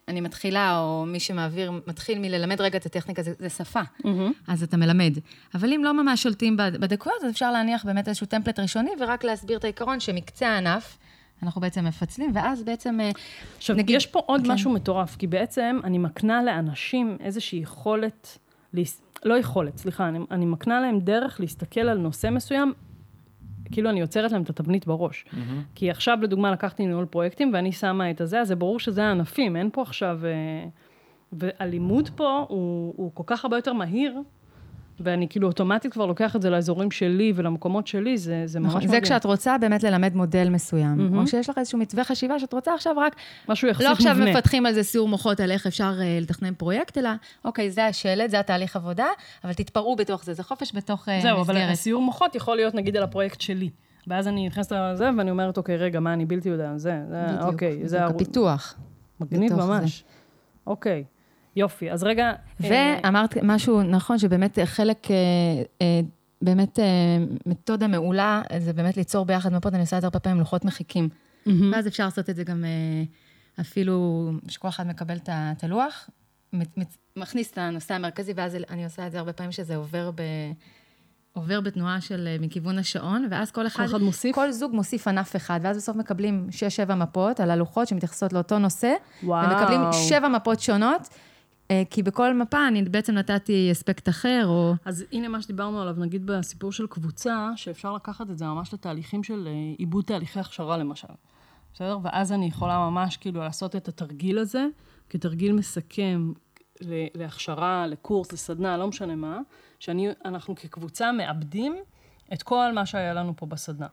אני מתחילה, או מי שמעביר, מתחיל מללמד רגע את הטכניקה, זה, זה שפה, mm-hmm. אז אתה מלמד. אבל אם לא ממש שולטים בדקויות, אז אפשר להניח באמת איזשהו טמפלט ראשוני, ורק להסביר את העיקרון שמקצה הענף, אנחנו בעצם מפצלים, ואז בעצם, אה, עכשיו, נגיד... יש פה עוד כן. משהו מטורף, כי בעצם אני מקנה לאנשים איזושהי יכולת... לא יכולת, סליחה, אני, אני מקנה להם דרך להסתכל על נושא מסוים, כאילו אני יוצרת להם את התבנית בראש. Mm-hmm. כי עכשיו, לדוגמה, לקחתי ניהול פרויקטים ואני שמה את הזה, אז זה ברור שזה הענפים, אין פה עכשיו... אה, והלימוד פה הוא, הוא כל כך הרבה יותר מהיר, ואני כאילו אוטומטית כבר לוקח את זה לאזורים שלי ולמקומות שלי, זה, זה ממש מדהים. זה כשאת רוצה באמת ללמד מודל מסוים, mm-hmm. או שיש לך איזשהו מתווה חשיבה שאת רוצה עכשיו רק... משהו יחסית מובנה. לא עכשיו מפתחים על זה סיור מוחות על איך אפשר uh, לתכנן פרויקט, אלא, אוקיי, זה השלד, זה התהליך עבודה, אבל תתפרעו בתוך זה, זה חופש בתוך uh, זהו, מסגרת. זהו, אבל הסיור מוחות יכול להיות נגיד על הפרויקט שלי. ואז אני נכנסת לזה, ואני אומרת, אוקיי, רגע, מה, אני בלתי יודע, זה, זה, בדיוק, אוקיי, זה... בדיוק, הפיתוח. מגניב ממש. זה. אוקיי. יופי, אז רגע... אה, ואמרת משהו נכון, שבאמת חלק, אה, אה, באמת מתודה מעולה, זה באמת ליצור ביחד מפות, אני עושה את זה הרבה פעמים לוחות מחיקים. ואז אפשר לעשות את זה גם אפילו, שכל אחד מקבל את הלוח, מכניס את הנושא המרכזי, ואז אני עושה את זה הרבה פעמים שזה עובר ב... עובר בתנועה של מכיוון השעון, ואז כל אחד, כל אחד מוסיף? כל זוג מוסיף ענף אחד, ואז בסוף מקבלים שש-שבע מפות על הלוחות שמתייחסות לאותו נושא, וואו. ומקבלים שבע מפות שונות, אה, כי בכל מפה אני בעצם נתתי אספקט אחר, או... אז הנה מה שדיברנו עליו, נגיד בסיפור של קבוצה, שאפשר לקחת את זה ממש לתהליכים של אה, עיבוד תהליכי הכשרה למשל. בסדר? ואז אני יכולה ממש כאילו לעשות את התרגיל הזה, כתרגיל מסכם להכשרה, לקורס, לסדנה, לא משנה מה, שאנחנו כקבוצה מאבדים את כל מה שהיה לנו פה בסדנה.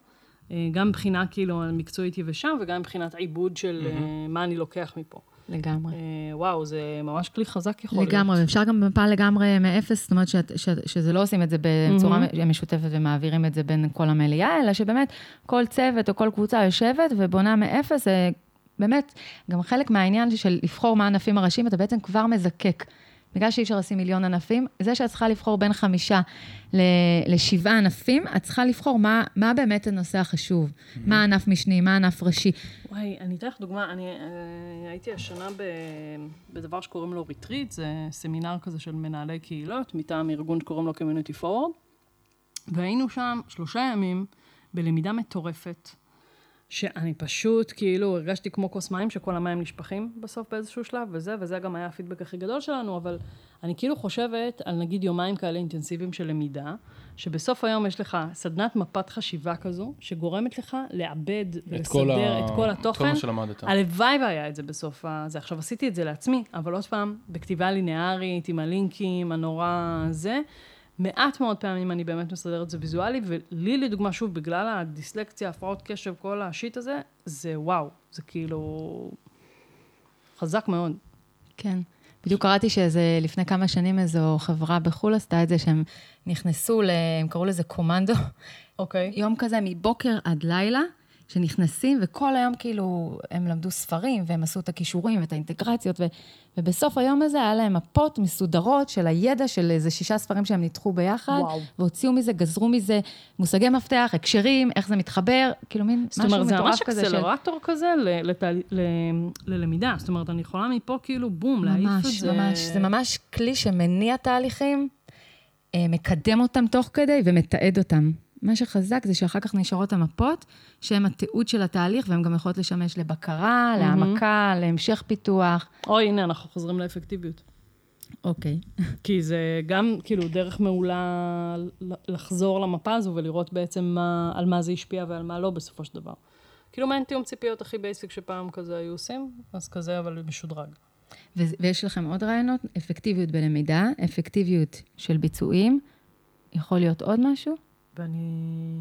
אה, גם מבחינה כאילו מקצועית יבשה, וגם מבחינת עיבוד של mm-hmm. מה אני לוקח מפה. לגמרי. אה, וואו, זה ממש כלי חזק יכול לגמרי, להיות. לגמרי, ואפשר גם מפה לגמרי מאפס, זאת אומרת שאת, ש, שזה לא עושים את זה בצורה mm-hmm. משותפת ומעבירים את זה בין כל המליאה, אלא שבאמת כל צוות או כל קבוצה יושבת ובונה מאפס, זה באמת, גם חלק מהעניין של לבחור מה הענפים הראשיים, אתה בעצם כבר מזקק. בגלל שאי אפשר לשים מיליון ענפים, זה שאת צריכה לבחור בין חמישה לשבעה ענפים, את צריכה לבחור מה, מה באמת הנושא החשוב, אמ-הממ. מה ענף משני, מה ענף ראשי. וואי, אני אתן לך דוגמה, אני אה, הייתי השנה ב, בדבר שקוראים לו ריטריט, זה סמינר כזה של מנהלי קהילות, מטעם ארגון שקוראים לו Community Forward, והיינו שם שלושה ימים בלמידה מטורפת. שאני פשוט, כאילו, הרגשתי כמו כוס מים, שכל המים נשפכים בסוף באיזשהו שלב, וזה, וזה גם היה הפידבק הכי גדול שלנו, אבל אני כאילו חושבת על נגיד יומיים כאלה אינטנסיביים של למידה, שבסוף היום יש לך סדנת מפת חשיבה כזו, שגורמת לך לעבד ולסדר את כל התוכן. את כל מה שלמדת. הלוואי והיה את זה בסוף הזה. עכשיו, עשיתי את זה לעצמי, אבל עוד פעם, בכתיבה ליניארית, עם הלינקים, הנורא זה. מעט מאוד פעמים אני באמת מסדרת את זה ויזואלי, ולי לדוגמה, שוב, בגלל הדיסלקציה, הפרעות קשב, כל השיט הזה, זה וואו, זה כאילו חזק מאוד. כן. בדיוק קראתי שזה לפני כמה שנים איזו חברה בחו"ל עשתה את זה, שהם נכנסו, ל... הם קראו לזה קומנדו. אוקיי. Okay. יום כזה מבוקר עד לילה, שנכנסים, וכל היום כאילו הם למדו ספרים, והם עשו את הכישורים ואת האינטגרציות, ו, ובסוף היום הזה היה להם מפות מסודרות של הידע של איזה שישה ספרים שהם ניתחו ביחד, וואו. והוציאו מזה, גזרו מזה מושגי מפתח, הקשרים, איך זה מתחבר, כאילו מין משהו מטורף כזה. זאת אומרת, זה ממש אקסלרטור של... כזה לת... ל... ללמידה. זאת אומרת, אני יכולה מפה כאילו, בום, להעיף את זה. ממש, ממש. זה ממש כלי שמניע תהליכים, אה, מקדם אותם תוך כדי ומתעד אותם. מה שחזק זה שאחר כך נשארות המפות, שהן התיעוד של התהליך, והן גם יכולות לשמש לבקרה, להעמקה, להמשך פיתוח. או, הנה, אנחנו חוזרים לאפקטיביות. אוקיי. *laughs* כי זה גם, כאילו, דרך מעולה לחזור למפה הזו ולראות בעצם מה, על מה זה השפיע ועל מה לא בסופו של דבר. כאילו, מעין תיאום ציפיות הכי בייסיק שפעם כזה היו עושים, אז כזה, אבל משודרג. ויש לכם עוד רעיונות? אפקטיביות בלמידה, אפקטיביות של ביצועים. יכול להיות עוד משהו? ואני...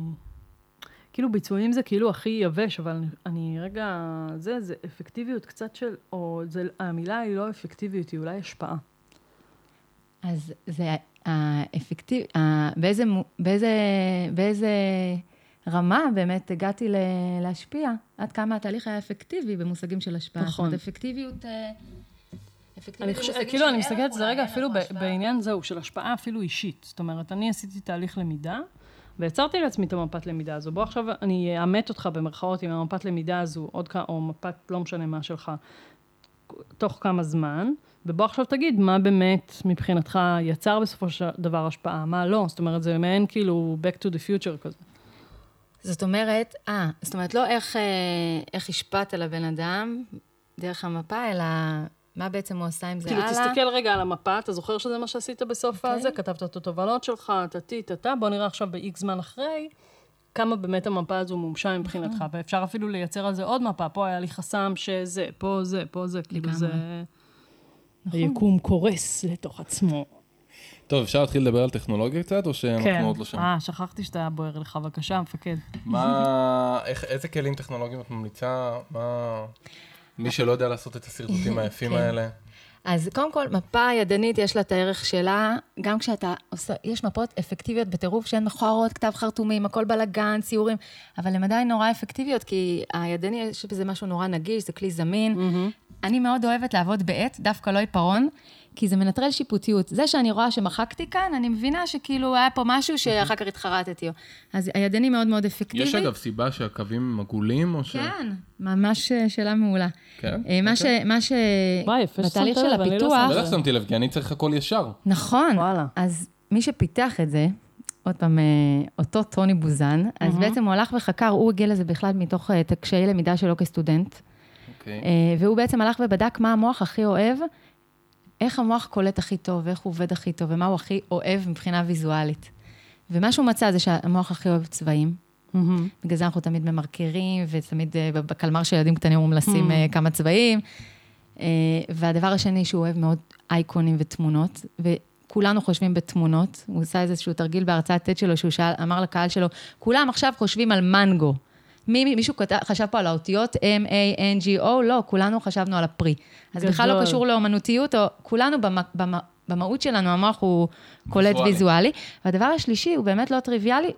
כאילו ביצועים זה כאילו הכי יבש, אבל אני, אני רגע... זה, זה אפקטיביות קצת של... או זה, המילה היא לא אפקטיביות, היא אולי השפעה. אז זה האפקטיב... באיזה, באיזה, באיזה רמה באמת הגעתי להשפיע? עד כמה התהליך היה אפקטיבי במושגים של השפעה. נכון. זאת אומרת, אפקטיביות... אה, אני חושבת, כאילו, אני מסתכלת על זה רגע אפילו בעניין זהו, של השפעה אפילו אישית. זאת אומרת, אני עשיתי תהליך למידה, ויצרתי לעצמי את המפת למידה הזו. בוא עכשיו אני אאמת אותך במרכאות עם המפת למידה הזו, עוד כמה, או מפת לא משנה מה שלך, תוך כמה זמן, ובוא עכשיו תגיד מה באמת מבחינתך יצר בסופו של דבר השפעה, מה לא. זאת אומרת, זה מעין כאילו back to the future כזה. זאת אומרת, אה, זאת אומרת, לא איך, אה, איך השפעת לבן אדם דרך המפה, אלא מה בעצם הוא עשה עם זה כאילו, הלאה? כאילו, תסתכל רגע על המפה, אתה זוכר שזה מה שעשית בסוף okay. אוקיי. הזה? כתבת את התובנות שלך, טטי, טטה, בוא נראה עכשיו ב-X זמן אחרי, כמה באמת המפה הזו מומשה מבחינתך, נכון. ואפשר אפילו לייצר על זה עוד מפה, פה היה לי חסם שזה, פה זה, פה זה, כאילו זה... נכון. היקום קורס לתוך עצמו. טוב, אפשר להתחיל לדבר על טכנולוגיה קצת, או שאנחנו כן. עוד לא שם? אה, שכחתי שאתה בוער לך, בבקשה, מפקד. מה, איך, איזה כלים טכנולוגיים את ממליצה? מה... מי שלא יודע לעשות את השרטוטים *laughs* היפים כן. האלה. אז קודם כל, מפה ידנית יש לה את הערך שלה, גם כשאתה עושה, יש מפות אפקטיביות בטירוף שהן מכוערות, כתב חרטומים, הכל בלאגן, ציורים, אבל הן עדיין נורא אפקטיביות, כי הידני, יש בזה משהו נורא נגיש, זה כלי זמין. Mm-hmm. אני מאוד אוהבת לעבוד בעט, דווקא לא עיפרון, כי זה מנטרל שיפוטיות. זה שאני רואה שמחקתי כאן, אני מבינה שכאילו היה פה משהו שאחר כך התחרטתי. אז הידני מאוד מאוד אפקטיבי. יש אגב סיבה שהקווים הם עגולים או ש... כן, ממש שאלה מעולה. כן? אה, מה אוקיי. ש... מה ש... וואי, יפה בתהליך של הפיתוח... לא שמתי לב, כי אני צריך הכל ישר. נכון. וואלה. אז מי שפיתח את זה, עוד פעם, אה, אותו טוני בוזן, אז בעצם הוא הלך וחקר, הוא הגיע לזה בכלל מתוך אה, קשיי למידה שלו כסטודנט. אוקיי. והוא בעצם הלך ובדק מה המוח הכי אוהב איך המוח קולט הכי טוב, ואיך הוא עובד הכי טוב, ומה הוא הכי אוהב מבחינה ויזואלית. ומה שהוא מצא זה שהמוח הכי אוהב צבעים. Mm-hmm. בגלל זה אנחנו תמיד ממרקרים, ותמיד אה, בקלמר של ילדים קטנים אומרים לשים mm-hmm. כמה צבעים. אה, והדבר השני שהוא אוהב מאוד אייקונים ותמונות, וכולנו חושבים בתמונות. הוא עשה איזשהו תרגיל בהרצאת TED שלו, שהוא שאל, אמר לקהל שלו, כולם עכשיו חושבים על מנגו. מי, מישהו כתב, חשב פה על האותיות M-A-N-G-O? לא, כולנו חשבנו על הפרי. אז גדול. בכלל לא קשור לאומנותיות, או כולנו במ, במ, במהות שלנו, המוח הוא קולט ויזואלי. ויזואלי. והדבר השלישי הוא באמת לא טריוויאלי,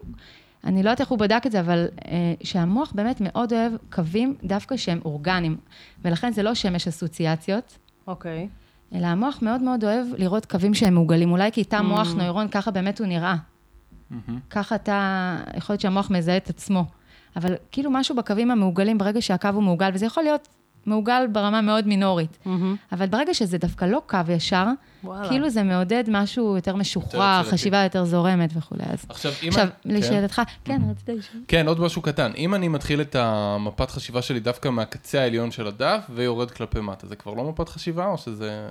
אני לא יודעת איך הוא בדק את זה, אבל אה, שהמוח באמת מאוד אוהב קווים דווקא שהם אורגניים, ולכן זה לא שמש אסוציאציות. אוקיי. Okay. אלא המוח מאוד מאוד אוהב לראות קווים שהם מעוגלים. אולי כי תא mm. מוח נוירון, ככה באמת הוא נראה. Mm-hmm. ככה אתה, יכול להיות שהמוח מזהה את עצמו. אבל כאילו משהו בקווים המעוגלים, ברגע שהקו הוא מעוגל, וזה יכול להיות מעוגל ברמה מאוד מינורית, mm-hmm. אבל ברגע שזה דווקא לא קו ישר, וואלה. כאילו זה מעודד משהו יותר משוחרר, חשיבה יותר זורמת וכולי. אז עכשיו, אם... עכשיו, אני... לשאלתך, כן, כן רצית לשאול. כן, עוד משהו קטן. אם אני מתחיל את המפת חשיבה שלי דווקא מהקצה העליון של הדף ויורד כלפי מטה, זה כבר לא מפת חשיבה או שזה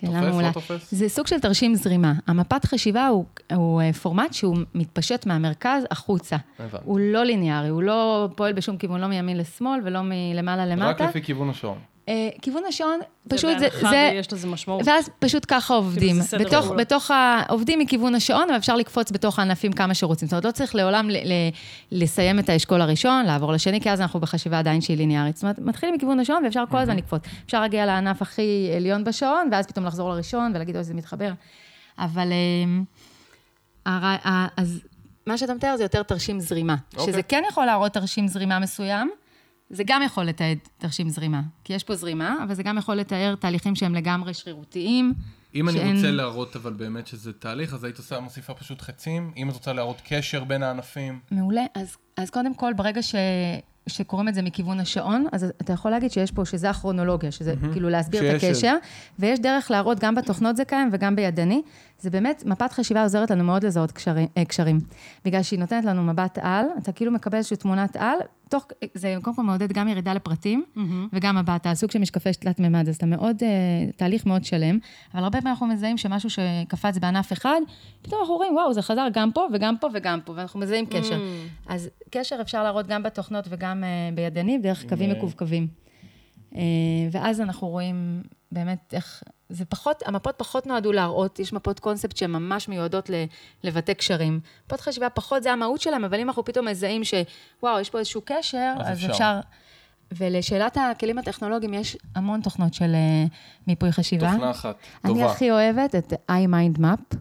תופס, לא תופס? זה סוג של תרשים זרימה. המפת חשיבה הוא, הוא אה, פורמט שהוא מתפשט מהמרכז החוצה. הבנתי. הוא לא ליניארי, הוא לא פועל בשום כיוון, לא מימין לשמאל ולא מלמעלה למטה. רק לפי כיוון השעון. אה, כיוון השעון, פשוט זה... זה בהנחה ויש לזה משמעות. ואז פשוט ככה עובדים. בתוך, בתוך ה... עובדים מכיוון השעון, ואפשר לקפוץ בתוך הענפים כמה שרוצים. זאת אומרת, לא צריך לעולם ל, ל, לסיים את האשכול הראשון, לעבור לשני, כי אז אנחנו בחשיבה עדיין שהיא ליניארית. זאת אומרת, מתחילים מכיוון השעון ואפשר כל הזמן לקפוץ. אפשר להגיע לענף הכי עליון בשעון, ואז פתאום לחזור לראשון ולהגיד, אוי, זה מתחבר. אבל... אה, אז מה שאתה מתאר זה יותר תרשים זרימה. Okay. שזה אוקיי. כן יכול להראות תרשים זרימה מסוים, זה גם יכול לתעד תרשים זרימה, כי יש פה זרימה, אבל זה גם יכול לתאר תהליכים שהם לגמרי שרירותיים. אם שאין... אני רוצה להראות אבל באמת שזה תהליך, אז היית עושה, מוסיפה פשוט חצים. אם את רוצה להראות קשר בין הענפים. מעולה. אז, אז קודם כל, ברגע ש... שקוראים את זה מכיוון השעון, אז אתה יכול להגיד שיש פה, שזה הכרונולוגיה, שזה mm-hmm. כאילו להסביר את הקשר, ויש דרך להראות, גם בתוכנות זה קיים וגם בידני. זה באמת, מפת חשיבה עוזרת לנו מאוד לזהות קשרים, אה, קשרים. בגלל שהיא נותנת לנו מבט על, אתה כאילו מקבל איזושהי תמונת על, תוך, זה קודם כל מעודד גם ירידה לפרטים, mm-hmm. וגם מבט על, סוג של משקפי תלת מימד, אז אתה מאוד, uh, תהליך מאוד שלם, אבל הרבה פעמים אנחנו מזהים שמשהו שקפץ בענף אחד, פתאום אנחנו רואים, וואו, זה חזר גם פה וגם פה וגם פה, ואנחנו מזהים קשר. Mm-hmm. אז קשר אפשר להראות גם בתוכנות וגם uh, בידנים, דרך קווים מקווקווים. Uh, ואז אנחנו רואים באמת איך, זה פחות, המפות פחות נועדו להראות, יש מפות קונספט שהן ממש מיועדות לבטא קשרים. מפות חשיבה פחות זה המהות שלהם, אבל אם אנחנו פתאום מזהים שוואו, יש פה איזשהו קשר, אז, אז אפשר. אפשר. ולשאלת הכלים הטכנולוגיים, יש המון תוכנות של uh, מיפוי חשיבה. תוכנה אחת, טובה. אני הכי אוהבת את iMindMap.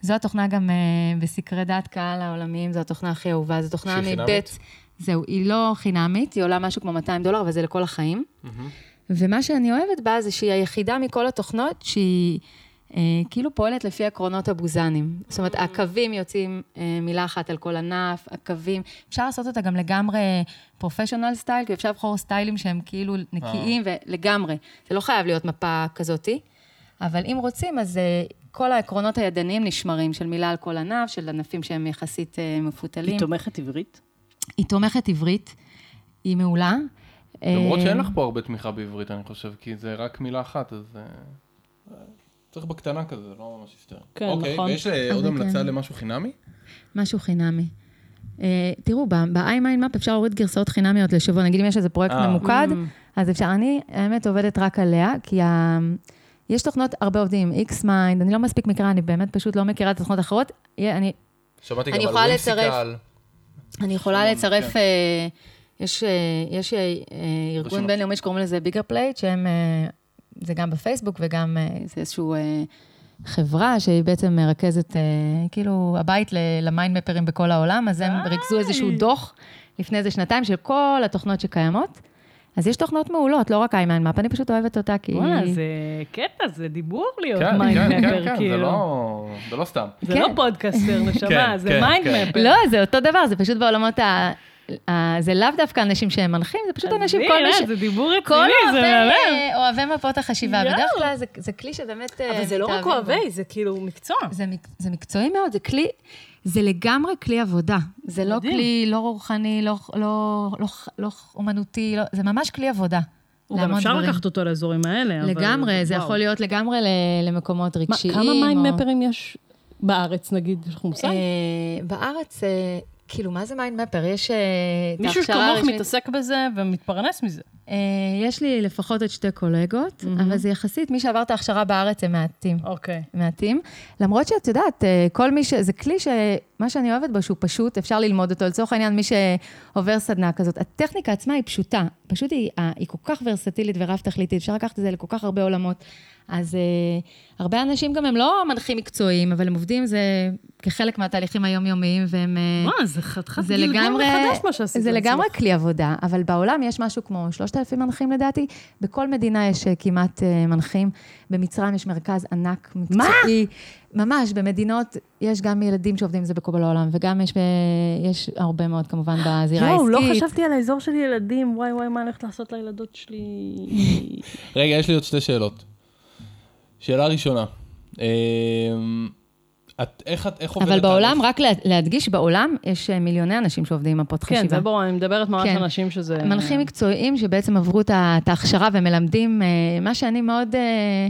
זו התוכנה גם uh, בסקרי דעת קהל העולמיים, זו התוכנה הכי אהובה, זו תוכנה מבית... זהו, היא לא חינמית, היא עולה משהו כמו 200 דולר, אבל זה לכל החיים. Mm-hmm. ומה שאני אוהבת בה זה שהיא היחידה מכל התוכנות שהיא אה, כאילו פועלת לפי עקרונות הבוזנים. זאת אומרת, הקווים יוצאים אה, מילה אחת על כל ענף, הקווים, אפשר לעשות אותה גם לגמרי פרופשיונל סטייל, כי אפשר לבחור סטיילים שהם כאילו נקיים אה. ולגמרי. זה לא חייב להיות מפה כזאתי, אבל אם רוצים, אז אה, כל העקרונות הידניים נשמרים, של מילה על כל ענף, של ענפים שהם יחסית אה, מפותלים. היא תומכת עברית? היא תומכת עברית, היא מעולה. למרות שאין אה, לך פה הרבה תמיכה בעברית, אני חושב, כי זה רק מילה אחת, אז... אה, צריך בקטנה כזה, זה לא ממש היסטרי. כן, אוקיי, נכון. ויש אה, עוד המלצה כן. למשהו חינמי? משהו חינמי. תראו, ב-iMindMap אפשר להוריד גרסאות חינמיות לשבוע, נגיד אם יש איזה פרויקט ממוקד, אממ. אז אפשר, אני האמת עובדת רק עליה, כי יש תוכנות, הרבה עובדים, Xmind, אני לא מספיק מכירה, אני באמת פשוט לא מכירה את התוכנות האחרות. אני... שמעתי גם על Whimsical. אני יכולה לצרף... כן. יש, אה, יש אה, ארגון בינלאומי שקוראים לזה Biggerplate, שהם, אה, זה גם בפייסבוק וגם זה איזושהי חברה שהיא בעצם מרכזת, כאילו, הבית ל mind mapper ים בכל העולם, אז הם ריכזו איזשהו דוח לפני איזה שנתיים של כל התוכנות שקיימות. אז יש תוכנות מעולות, לא רק iMindMap, אני פשוט אוהבת אותה כי... וואלה, זה קטע, זה דיבור להיות כן, mind כן, מפר, כן, כן, כאילו. זה לא, זה לא סתם. זה לא כן. לא פודקאסטר, נשמה, כן, זה mind כן. mapper. לא, זה אותו דבר, זה פשוט בעולמות ה... אה, זה לאו דווקא אנשים שהם מנחים, זה פשוט אנשים, כל מי ש... זה דיבור רציני, זה מהמם. כל אוהבי מפות החשיבה, בדרך כלל זה כלי שבאמת... אבל זה לא רק אוהבי, זה כאילו מקצוע. זה מקצועי מאוד, זה כלי... זה לגמרי כלי עבודה. זה לא כלי לא רוחני, לא, לא, לא, לא אומנותי, זה ממש כלי עבודה. הוא גם אפשר לקחת אותו לאזורים האלה, אבל... לגמרי, זה יכול להיות לגמרי למקומות רגשיים. כמה מים מפרים יש בארץ, נגיד, יש לך מושג? אה, בארץ אה, כאילו, מה זה mind mapper? יש אה, את מישהו כמוך רשמית... מתעסק בזה ומתפרנס מזה. אה, יש לי לפחות עוד שתי קולגות, אמ-הממ. אבל זה יחסית, מי שעבר את ההכשרה בארץ הם מעטים. אוקיי. אוקיי. מעטים. למרות שאת יודעת, אה, כל מי ש... זה כלי שמה שאני אוהבת בו, שהוא פשוט, אפשר ללמוד אותו. לצורך העניין, מי שעובר סדנה כזאת, הטכניקה עצמה היא פשוטה. פשוט היא, היא כל כך ורסטילית ורב-תכליתית, אפשר לקחת את זה לכל כך הרבה עולמות. אז uh, הרבה אנשים גם הם לא מנחים מקצועיים, אבל הם עובדים זה כחלק מהתהליכים היומיומיים, והם... מה, uh, זה חתיכת גלגל מחדש מה שעשית. זה לגמרי כלי עבודה, אבל בעולם יש משהו כמו 3,000 מנחים לדעתי, בכל מדינה יש uh, כמעט uh, מנחים. במצרים יש מרכז ענק מקצועי. מה? ממש, במדינות, יש גם ילדים שעובדים עם זה בכל העולם, וגם יש, יש הרבה מאוד כמובן בזירה העסקית. יואו, לא חשבתי על האזור של ילדים, וואי וואי, מה אני הולכת לעשות לילדות שלי? *laughs* רגע, יש לי עוד שתי שאלות. שאלה ראשונה. את, איך איך עובדת? אבל בעולם, רק להדגיש, בעולם יש אה, מיליוני אנשים שעובדים עם מפות חשיבה. כן, זה ברור, אני מדברת ממש כן. אנשים שזה... מנחים מקצועיים שבעצם עברו את ההכשרה ומלמדים, אה, מה שאני מאוד... אה,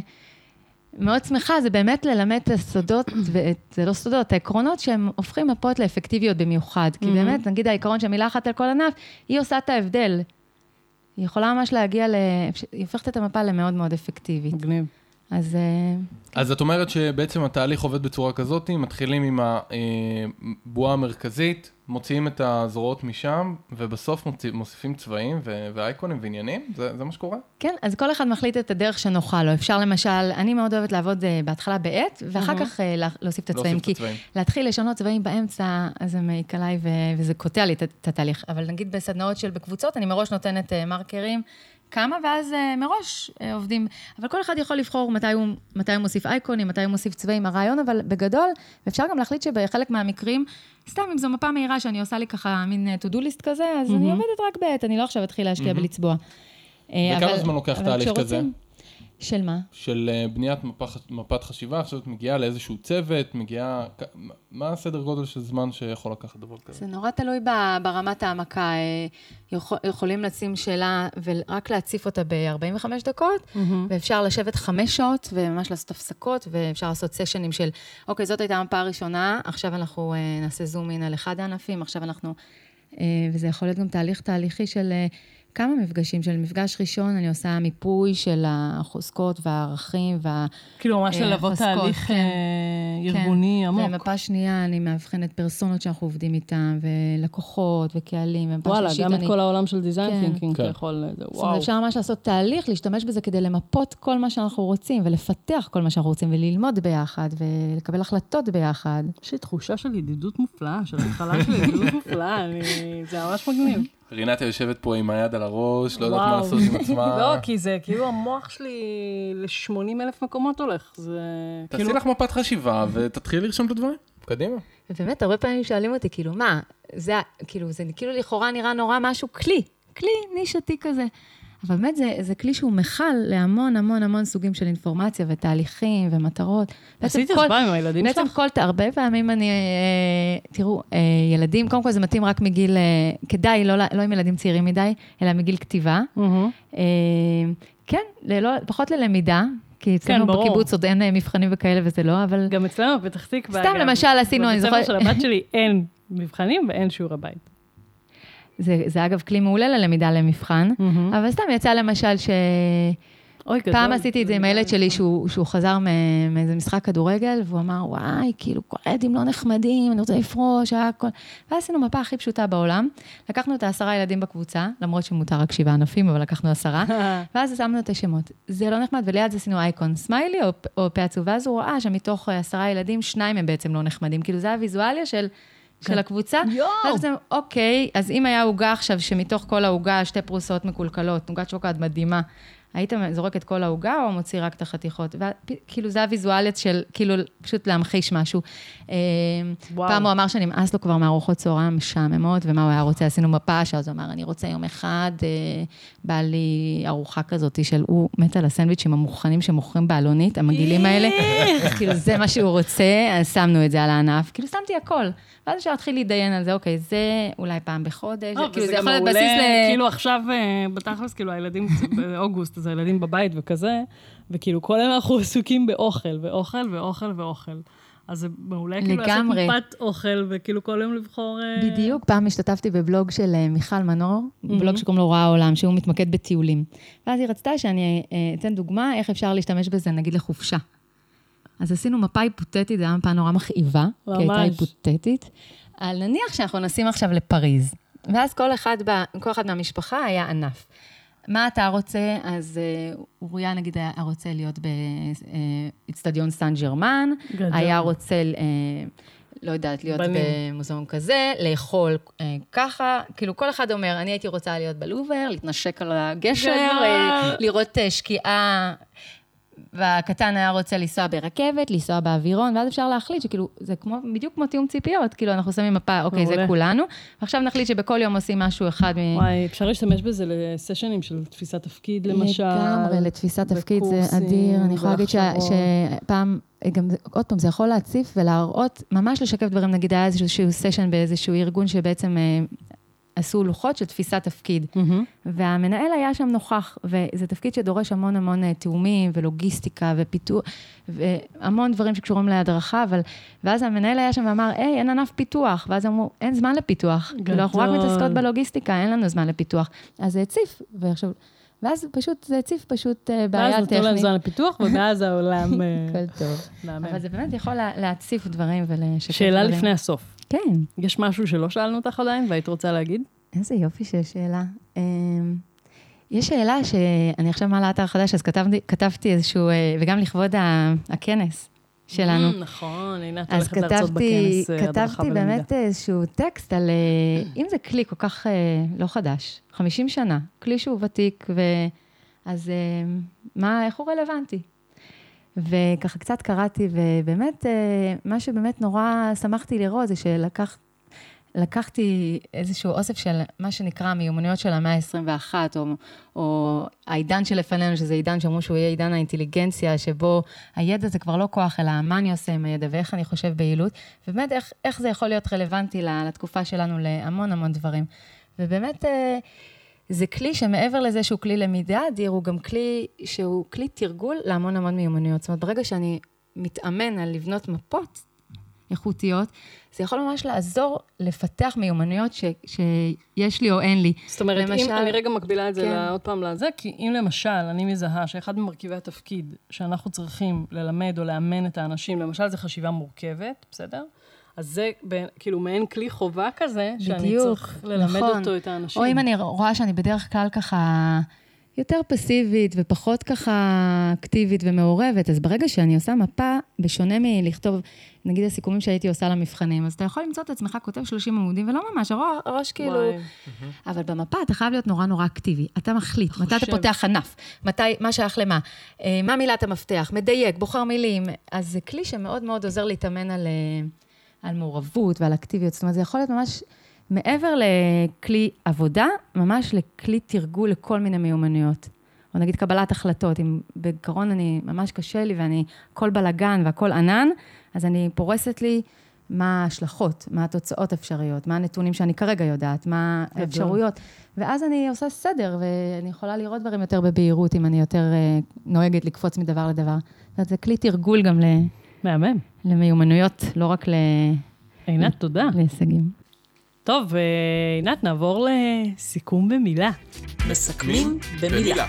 מאוד שמחה, זה באמת ללמד את הסודות, ואת, זה לא סודות, העקרונות שהם הופכים מפות לאפקטיביות במיוחד. כי באמת, נגיד העיקרון של מילה אחת על כל ענף, היא עושה את ההבדל. היא יכולה ממש להגיע ל... היא הופכת את המפה למאוד מאוד אפקטיבית. מגניב. אז... אה, אז את אומרת שבעצם התהליך עובד בצורה כזאת, מתחילים עם הבועה המרכזית, מוציאים את הזרועות משם, ובסוף מוסיפים צבעים ואייקונים ועניינים? זה, זה מה שקורה? כן, אז כל אחד מחליט את הדרך שנוחה לו. אפשר למשל, אני מאוד אוהבת לעבוד uh, בהתחלה בעט, ואחר mm-hmm. כך uh, להוסיף את הצבעים. כי הצבעים. להתחיל לשנות צבעים באמצע, אז זה מעיק עליי ו- וזה קוטע לי את, את התהליך. אבל נגיד בסדנאות של בקבוצות, אני מראש נותנת uh, מרקרים. כמה, ואז uh, מראש uh, עובדים. אבל כל אחד יכול לבחור מתי הוא, מתי הוא מוסיף אייקונים, מתי הוא מוסיף צבעים. הרעיון, אבל בגדול, אפשר גם להחליט שבחלק מהמקרים, סתם אם זו מפה מהירה שאני עושה לי ככה מין to-do list כזה, אז mm-hmm. אני עובדת רק בעט, אני לא עכשיו אתחיל להשקיע mm-hmm. בלצבוע. וכמה זמן לוקח תהליך כזה? של מה? של uh, בניית מפה, מפת חשיבה, עכשיו את מגיעה לאיזשהו צוות, מגיעה... מה הסדר גודל של זמן שיכול לקחת דבר כזה? זה נורא תלוי ברמת העמקה. אה, יכול, יכולים לשים שאלה ורק להציף אותה ב-45 דקות, mm-hmm. ואפשר לשבת חמש שעות וממש לעשות הפסקות, ואפשר לעשות סשנים של, אוקיי, זאת הייתה המפה הראשונה, עכשיו אנחנו uh, נעשה זום אין על אחד הענפים, עכשיו אנחנו... Uh, וזה יכול להיות גם תהליך תהליכי של... Uh, כמה מפגשים. של מפגש ראשון אני עושה מיפוי של החוזקות והערכים וה... כאילו ממש ללוות תהליך כן, אה, ארגוני כן. עמוק. ומפה שנייה אני מאבחנת פרסונות שאנחנו עובדים איתן, ולקוחות וקהלים. וואלה, גם אני... את כל העולם של דיזיין כן. תינקינג, אתה כן. יכול... וואו. זאת אומרת, אפשר ממש לעשות תהליך, להשתמש בזה כדי למפות כל מה שאנחנו רוצים, ולפתח כל מה שאנחנו רוצים, וללמוד ביחד, ולקבל החלטות ביחד. יש לי תחושה של ידידות מופלאה, של התחלה של ידידות מופלאה, אני... זה ממש מגניב. רינת יושבת פה עם היד על הראש, לא יודעת מה לעשות עם עצמה. *laughs* לא, כי זה כאילו המוח שלי ל-80 אלף מקומות הולך. זה תעשי כאילו... לך מפת חשיבה ותתחיל לרשום את הדברים. קדימה. ובאמת, הרבה פעמים שואלים אותי, כאילו, מה, זה, כאילו, זה כאילו לכאורה נראה נורא משהו כלי, כלי נישתי כזה. אבל באמת זה, זה כלי שהוא מכל להמון המון המון סוגים של אינפורמציה ותהליכים ומטרות. עשית השפעה עם הילדים בעצם שלך? בעצם כל, הרבה פעמים אני, אה, תראו, אה, ילדים, קודם כל זה מתאים רק מגיל, אה, כדאי, לא, לא עם ילדים צעירים מדי, אלא מגיל כתיבה. Mm-hmm. כן, ללא, פחות ללמידה, כי אצלנו כן, בקיבוץ עוד אין מבחנים וכאלה וזה לא, אבל... גם אצלנו בפתח תקווה. סתם, למשל, עשינו, אני זוכרת... בבית ספר של הבת שלי אין מבחנים ואין שיעורי בית. זה, זה אגב כלי מעולה ללמידה למבחן, mm-hmm. אבל סתם יצא למשל ש... אוי, גדול. פעם עשיתי את זה עם הילד שלי, שהוא, שהוא חזר מאיזה משחק כדורגל, והוא אמר, וואי, כאילו, כל הילדים לא נחמדים, אני רוצה לפרוש, הכל. ואז עשינו מפה הכי פשוטה בעולם. לקחנו את העשרה ילדים בקבוצה, למרות שמותר רק שבעה ענפים, אבל לקחנו עשרה, *laughs* ואז שמנו את השמות. זה לא נחמד, וליד זה עשינו אייקון סמיילי או, או פה עצוב, ואז הוא ראה שמתוך עשרה ילדים, שניים הם בעצם לא נחמדים. כאילו, זה הוויזואליה של... של כן. הקבוצה. יואו! ואז אוקיי, אז אם היה עוגה עכשיו, שמתוך כל העוגה שתי פרוסות מקולקלות, עוגת שוקולד מדהימה, היית זורק את כל העוגה או מוציא רק את החתיכות? וכאילו, זה הוויזואלית של, כאילו, פשוט להמחיש משהו. אה, וואו. פעם הוא אמר שנמאס לו כבר מארוחות צהריים המשעממות, ומה הוא היה רוצה? עשינו מפה, שאז הוא אמר, אני רוצה יום אחד, אה, בא לי ארוחה כזאת של, הוא מת על הסנדוויצ'ים המוכנים שמוכרים בעלונית, המגעילים האלה. *laughs* כאילו, זה מה שהוא רוצה, אז שמנו את זה על הענף. כאילו, שמתי הכל. ואז אפשר להתחיל להתדיין על זה, אוקיי, זה אולי פעם בחודש, כאילו, זה יכול להיות בסיס ל... כאילו עכשיו, אה, בתכלס, כאילו, הילדים *laughs* באוגוסט, אז הילדים בבית וכזה, וכאילו, כל היום אנחנו עסוקים באוכל, ואוכל, ואוכל, ואוכל. אז זה מעולה כאילו לעשות מפת אוכל, וכאילו כל יום לבחור... אה, בדיוק, פעם השתתפתי בבלוג של אה, מיכל מנור, בלוג שקוראים לו רע העולם, שהוא מתמקד בטיולים. ואז היא רצתה שאני אתן דוגמה איך אפשר להשתמש בזה, נגיד, לחופשה. אז עשינו מפה היפותטית, זו הייתה מפה נורא מכאיבה, ממש. כי הייתה היפותטית. על נניח שאנחנו נוסעים עכשיו לפריז, ואז כל אחד, כל אחד מהמשפחה היה ענף. מה אתה רוצה? אז uh, אוריה, נגיד, היה רוצה להיות באיצטדיון סן ג'רמן, היה רוצה, uh, לא יודעת, להיות בנים. במוזיאון כזה, לאכול ככה. כאילו, כל אחד אומר, אני הייתי רוצה להיות בלובר, להתנשק על הגשר, uh, לראות שקיעה והקטן היה רוצה לנסוע ברכבת, לנסוע באווירון, ואז אפשר להחליט שכאילו, זה כמו, בדיוק כמו תיאום ציפיות, כאילו, אנחנו שמים מפה, אוקיי, זה כולנו, ועכשיו נחליט שבכל יום עושים משהו אחד מ... וואי, אפשר להשתמש בזה לסשנים של תפיסת תפקיד, למשל. לגמרי, לתפיסת תפקיד זה אדיר. אני יכולה להגיד שפעם... גם, עוד פעם, זה יכול להציף ולהראות, ממש לשקף דברים, נגיד היה איזשהו סשן באיזשהו ארגון שבעצם אה, עשו לוחות של תפיסת תפקיד. Mm-hmm. והמנהל היה שם נוכח, וזה תפקיד שדורש המון המון אה, תיאומים ולוגיסטיקה ופיתוח, והמון דברים שקשורים להדרכה, אבל... ואז המנהל היה שם ואמר, היי, אין ענף פיתוח. ואז אמרו, אין זמן לפיתוח. כאילו, אנחנו רק מתעסקות בלוגיסטיקה, אין לנו זמן לפיתוח. אז זה הציף, ועכשיו... ואז פשוט, זה הציף פשוט אה, בעיה טכנית. ואז נתנו להם זמן לפיתוח, ומאז *laughs* העולם... אה, הכל טוב. אבל זה באמת יכול להציף דברים ולשקף דברים. שאלה לפני הסוף. כן. יש משהו שלא שאלנו אותך עדיין והיית רוצה להגיד? איזה יופי של שאלה. אמ, יש שאלה שאני עכשיו מעלה אתר חדש, אז כתבתי, כתבתי איזשהו, אה, וגם לכבוד הכנס, שלנו. Mm, נכון, עינת הולכת להרצות בכנס הדרכה בלמידה. אז כתבתי באמת איזשהו טקסט על אם זה כלי כל כך לא חדש, 50 שנה, כלי שהוא ותיק, ו... אז מה, איך הוא רלוונטי? וככה קצת קראתי, ובאמת, מה שבאמת נורא שמחתי לראות זה שלקח לקחתי איזשהו אוסף של מה שנקרא מיומנויות של המאה ה-21, או, או העידן שלפנינו, שזה עידן שאמרו שהוא יהיה עידן האינטליגנציה, שבו הידע זה כבר לא כוח, אלא מה אני עושה עם הידע ואיך אני חושב ביעילות, ובאמת איך, איך זה יכול להיות רלוונטי לתקופה שלנו להמון המון דברים. ובאמת, אה, זה כלי שמעבר לזה שהוא כלי למידה אדיר, הוא גם כלי שהוא כלי תרגול להמון המון מיומנויות. זאת אומרת, ברגע שאני מתאמן על לבנות מפות איכותיות, זה יכול ממש לעזור לפתח מיומנויות ש, שיש לי או אין לי. זאת אומרת, למשל, אם אני רגע מקבילה את זה כן. עוד פעם לזה, כי אם למשל אני מזהה שאחד ממרכיבי התפקיד שאנחנו צריכים ללמד או לאמן את האנשים, למשל זה חשיבה מורכבת, בסדר? אז זה כאילו מעין כלי חובה כזה, בדיוק, שאני צריך ללמד נכון. אותו את האנשים. או אם אני רואה שאני בדרך כלל ככה... יותר פסיבית ופחות ככה אקטיבית ומעורבת. אז ברגע שאני עושה מפה, בשונה מלכתוב, נגיד הסיכומים שהייתי עושה למבחנים, אז אתה יכול למצוא את עצמך כותב 30 עמודים, ולא ממש, הראש כאילו... אבל במפה אתה חייב להיות נורא נורא אקטיבי. אתה מחליט, חושב. מתי אתה פותח ענף, מתי, מה שייך למה, אה, מה מילת המפתח, מדייק, בוחר מילים. אז זה כלי שמאוד מאוד עוזר להתאמן על, אה, על מעורבות ועל אקטיביות. זאת אומרת, זה יכול להיות ממש... מעבר לכלי עבודה, ממש לכלי תרגול לכל מיני מיומנויות. או נגיד קבלת החלטות, אם בעיקרון אני, ממש קשה לי ואני, הכל בלאגן והכל ענן, אז אני פורסת לי מה ההשלכות, מה התוצאות האפשריות, מה הנתונים שאני כרגע יודעת, מה האפשרויות. ואז אני עושה סדר, ואני יכולה לראות דברים יותר בבהירות, אם אני יותר uh, נוהגת לקפוץ מדבר לדבר. זאת אומרת, זה כלי תרגול גם ל... מהמם. למיומנויות, לא רק ל... עינת, תודה. להישגים. טוב, אה, עינת, נעבור לסיכום במילה. מסכמים במילה.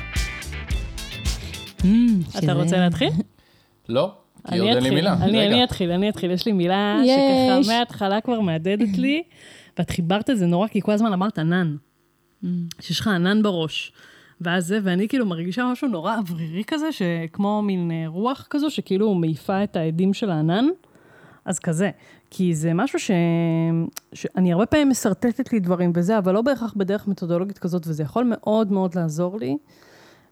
Mm, אתה רוצה להתחיל? לא, כי עוד אין לי מילה. אני אתחיל, אני אתחיל. יש לי מילה שככה מההתחלה כבר מהדהדת לי, ואת חיברת את זה נורא, כי כל הזמן אמרת ענן. Mm. שיש לך ענן בראש. ואז זה, ואני כאילו מרגישה משהו נורא אוורירי כזה, שכמו מין אה, רוח כזו, שכאילו מעיפה את העדים של הענן. אז כזה. כי זה משהו ש... שאני הרבה פעמים משרטטת לי דברים וזה, אבל לא בהכרח בדרך מתודולוגית כזאת, וזה יכול מאוד מאוד לעזור לי.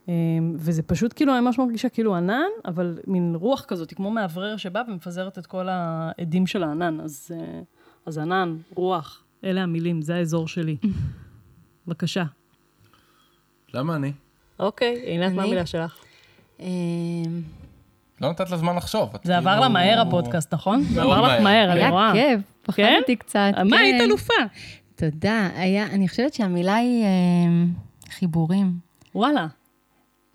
אמ, וזה פשוט כאילו, אני ממש מרגישה כאילו ענן, אבל מין רוח כזאת, כמו מאוורר שבא ומפזרת את כל העדים של הענן. אז, אה, אז ענן, רוח, אלה המילים, זה האזור שלי. *laughs* בבקשה. למה אני? אוקיי, עינת, מה המילה שלך? אמ, לא נתת לה זמן לחשוב. זה עבר לה מהר הפודקאסט, נכון? זה עבר לך מהר, אני רואה. היה כיף, פחדתי קצת. מה, היית כן. אלופה. תודה. אני חושבת שהמילה היא אה, חיבורים. וואלה.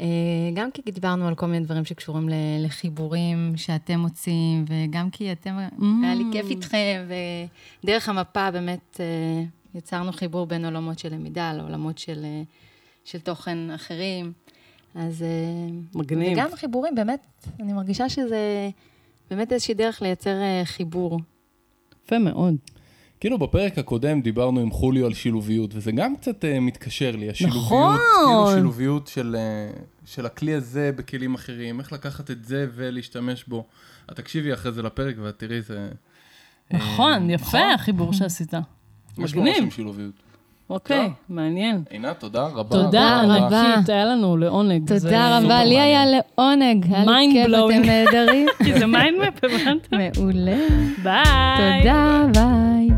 אה, גם כי דיברנו על כל מיני דברים שקשורים לחיבורים שאתם מוצאים, וגם כי אתם, mm. היה לי כיף איתכם, ודרך המפה באמת אה, יצרנו חיבור בין עולמות של למידה לעולמות של, של תוכן אחרים. אז... אה, מגניב. וגם חיבורים, באמת, אני מרגישה שזה באמת איזושהי דרך לייצר אה, חיבור. יפה מאוד. כאילו בפרק הקודם דיברנו עם חוליו על שילוביות, וזה גם קצת אה, מתקשר לי, השילוביות, נכון. כאילו שילוביות של, אה, של הכלי הזה בכלים אחרים, איך לקחת את זה ולהשתמש בו. את תקשיבי אחרי זה לפרק ואת תראי, זה... נכון, אה, יפה נכון? החיבור שעשית. מגניב. יש ממש עם שילוביות. אוקיי, מעניין. עינת, תודה רבה. תודה רבה. היה לנו לעונג. תודה רבה, לי היה לעונג. היה לי כיף, אתם נהדרים. *laughs* כי זה mind map, הבנת? *laughs* מעולה. ביי. תודה, ביי.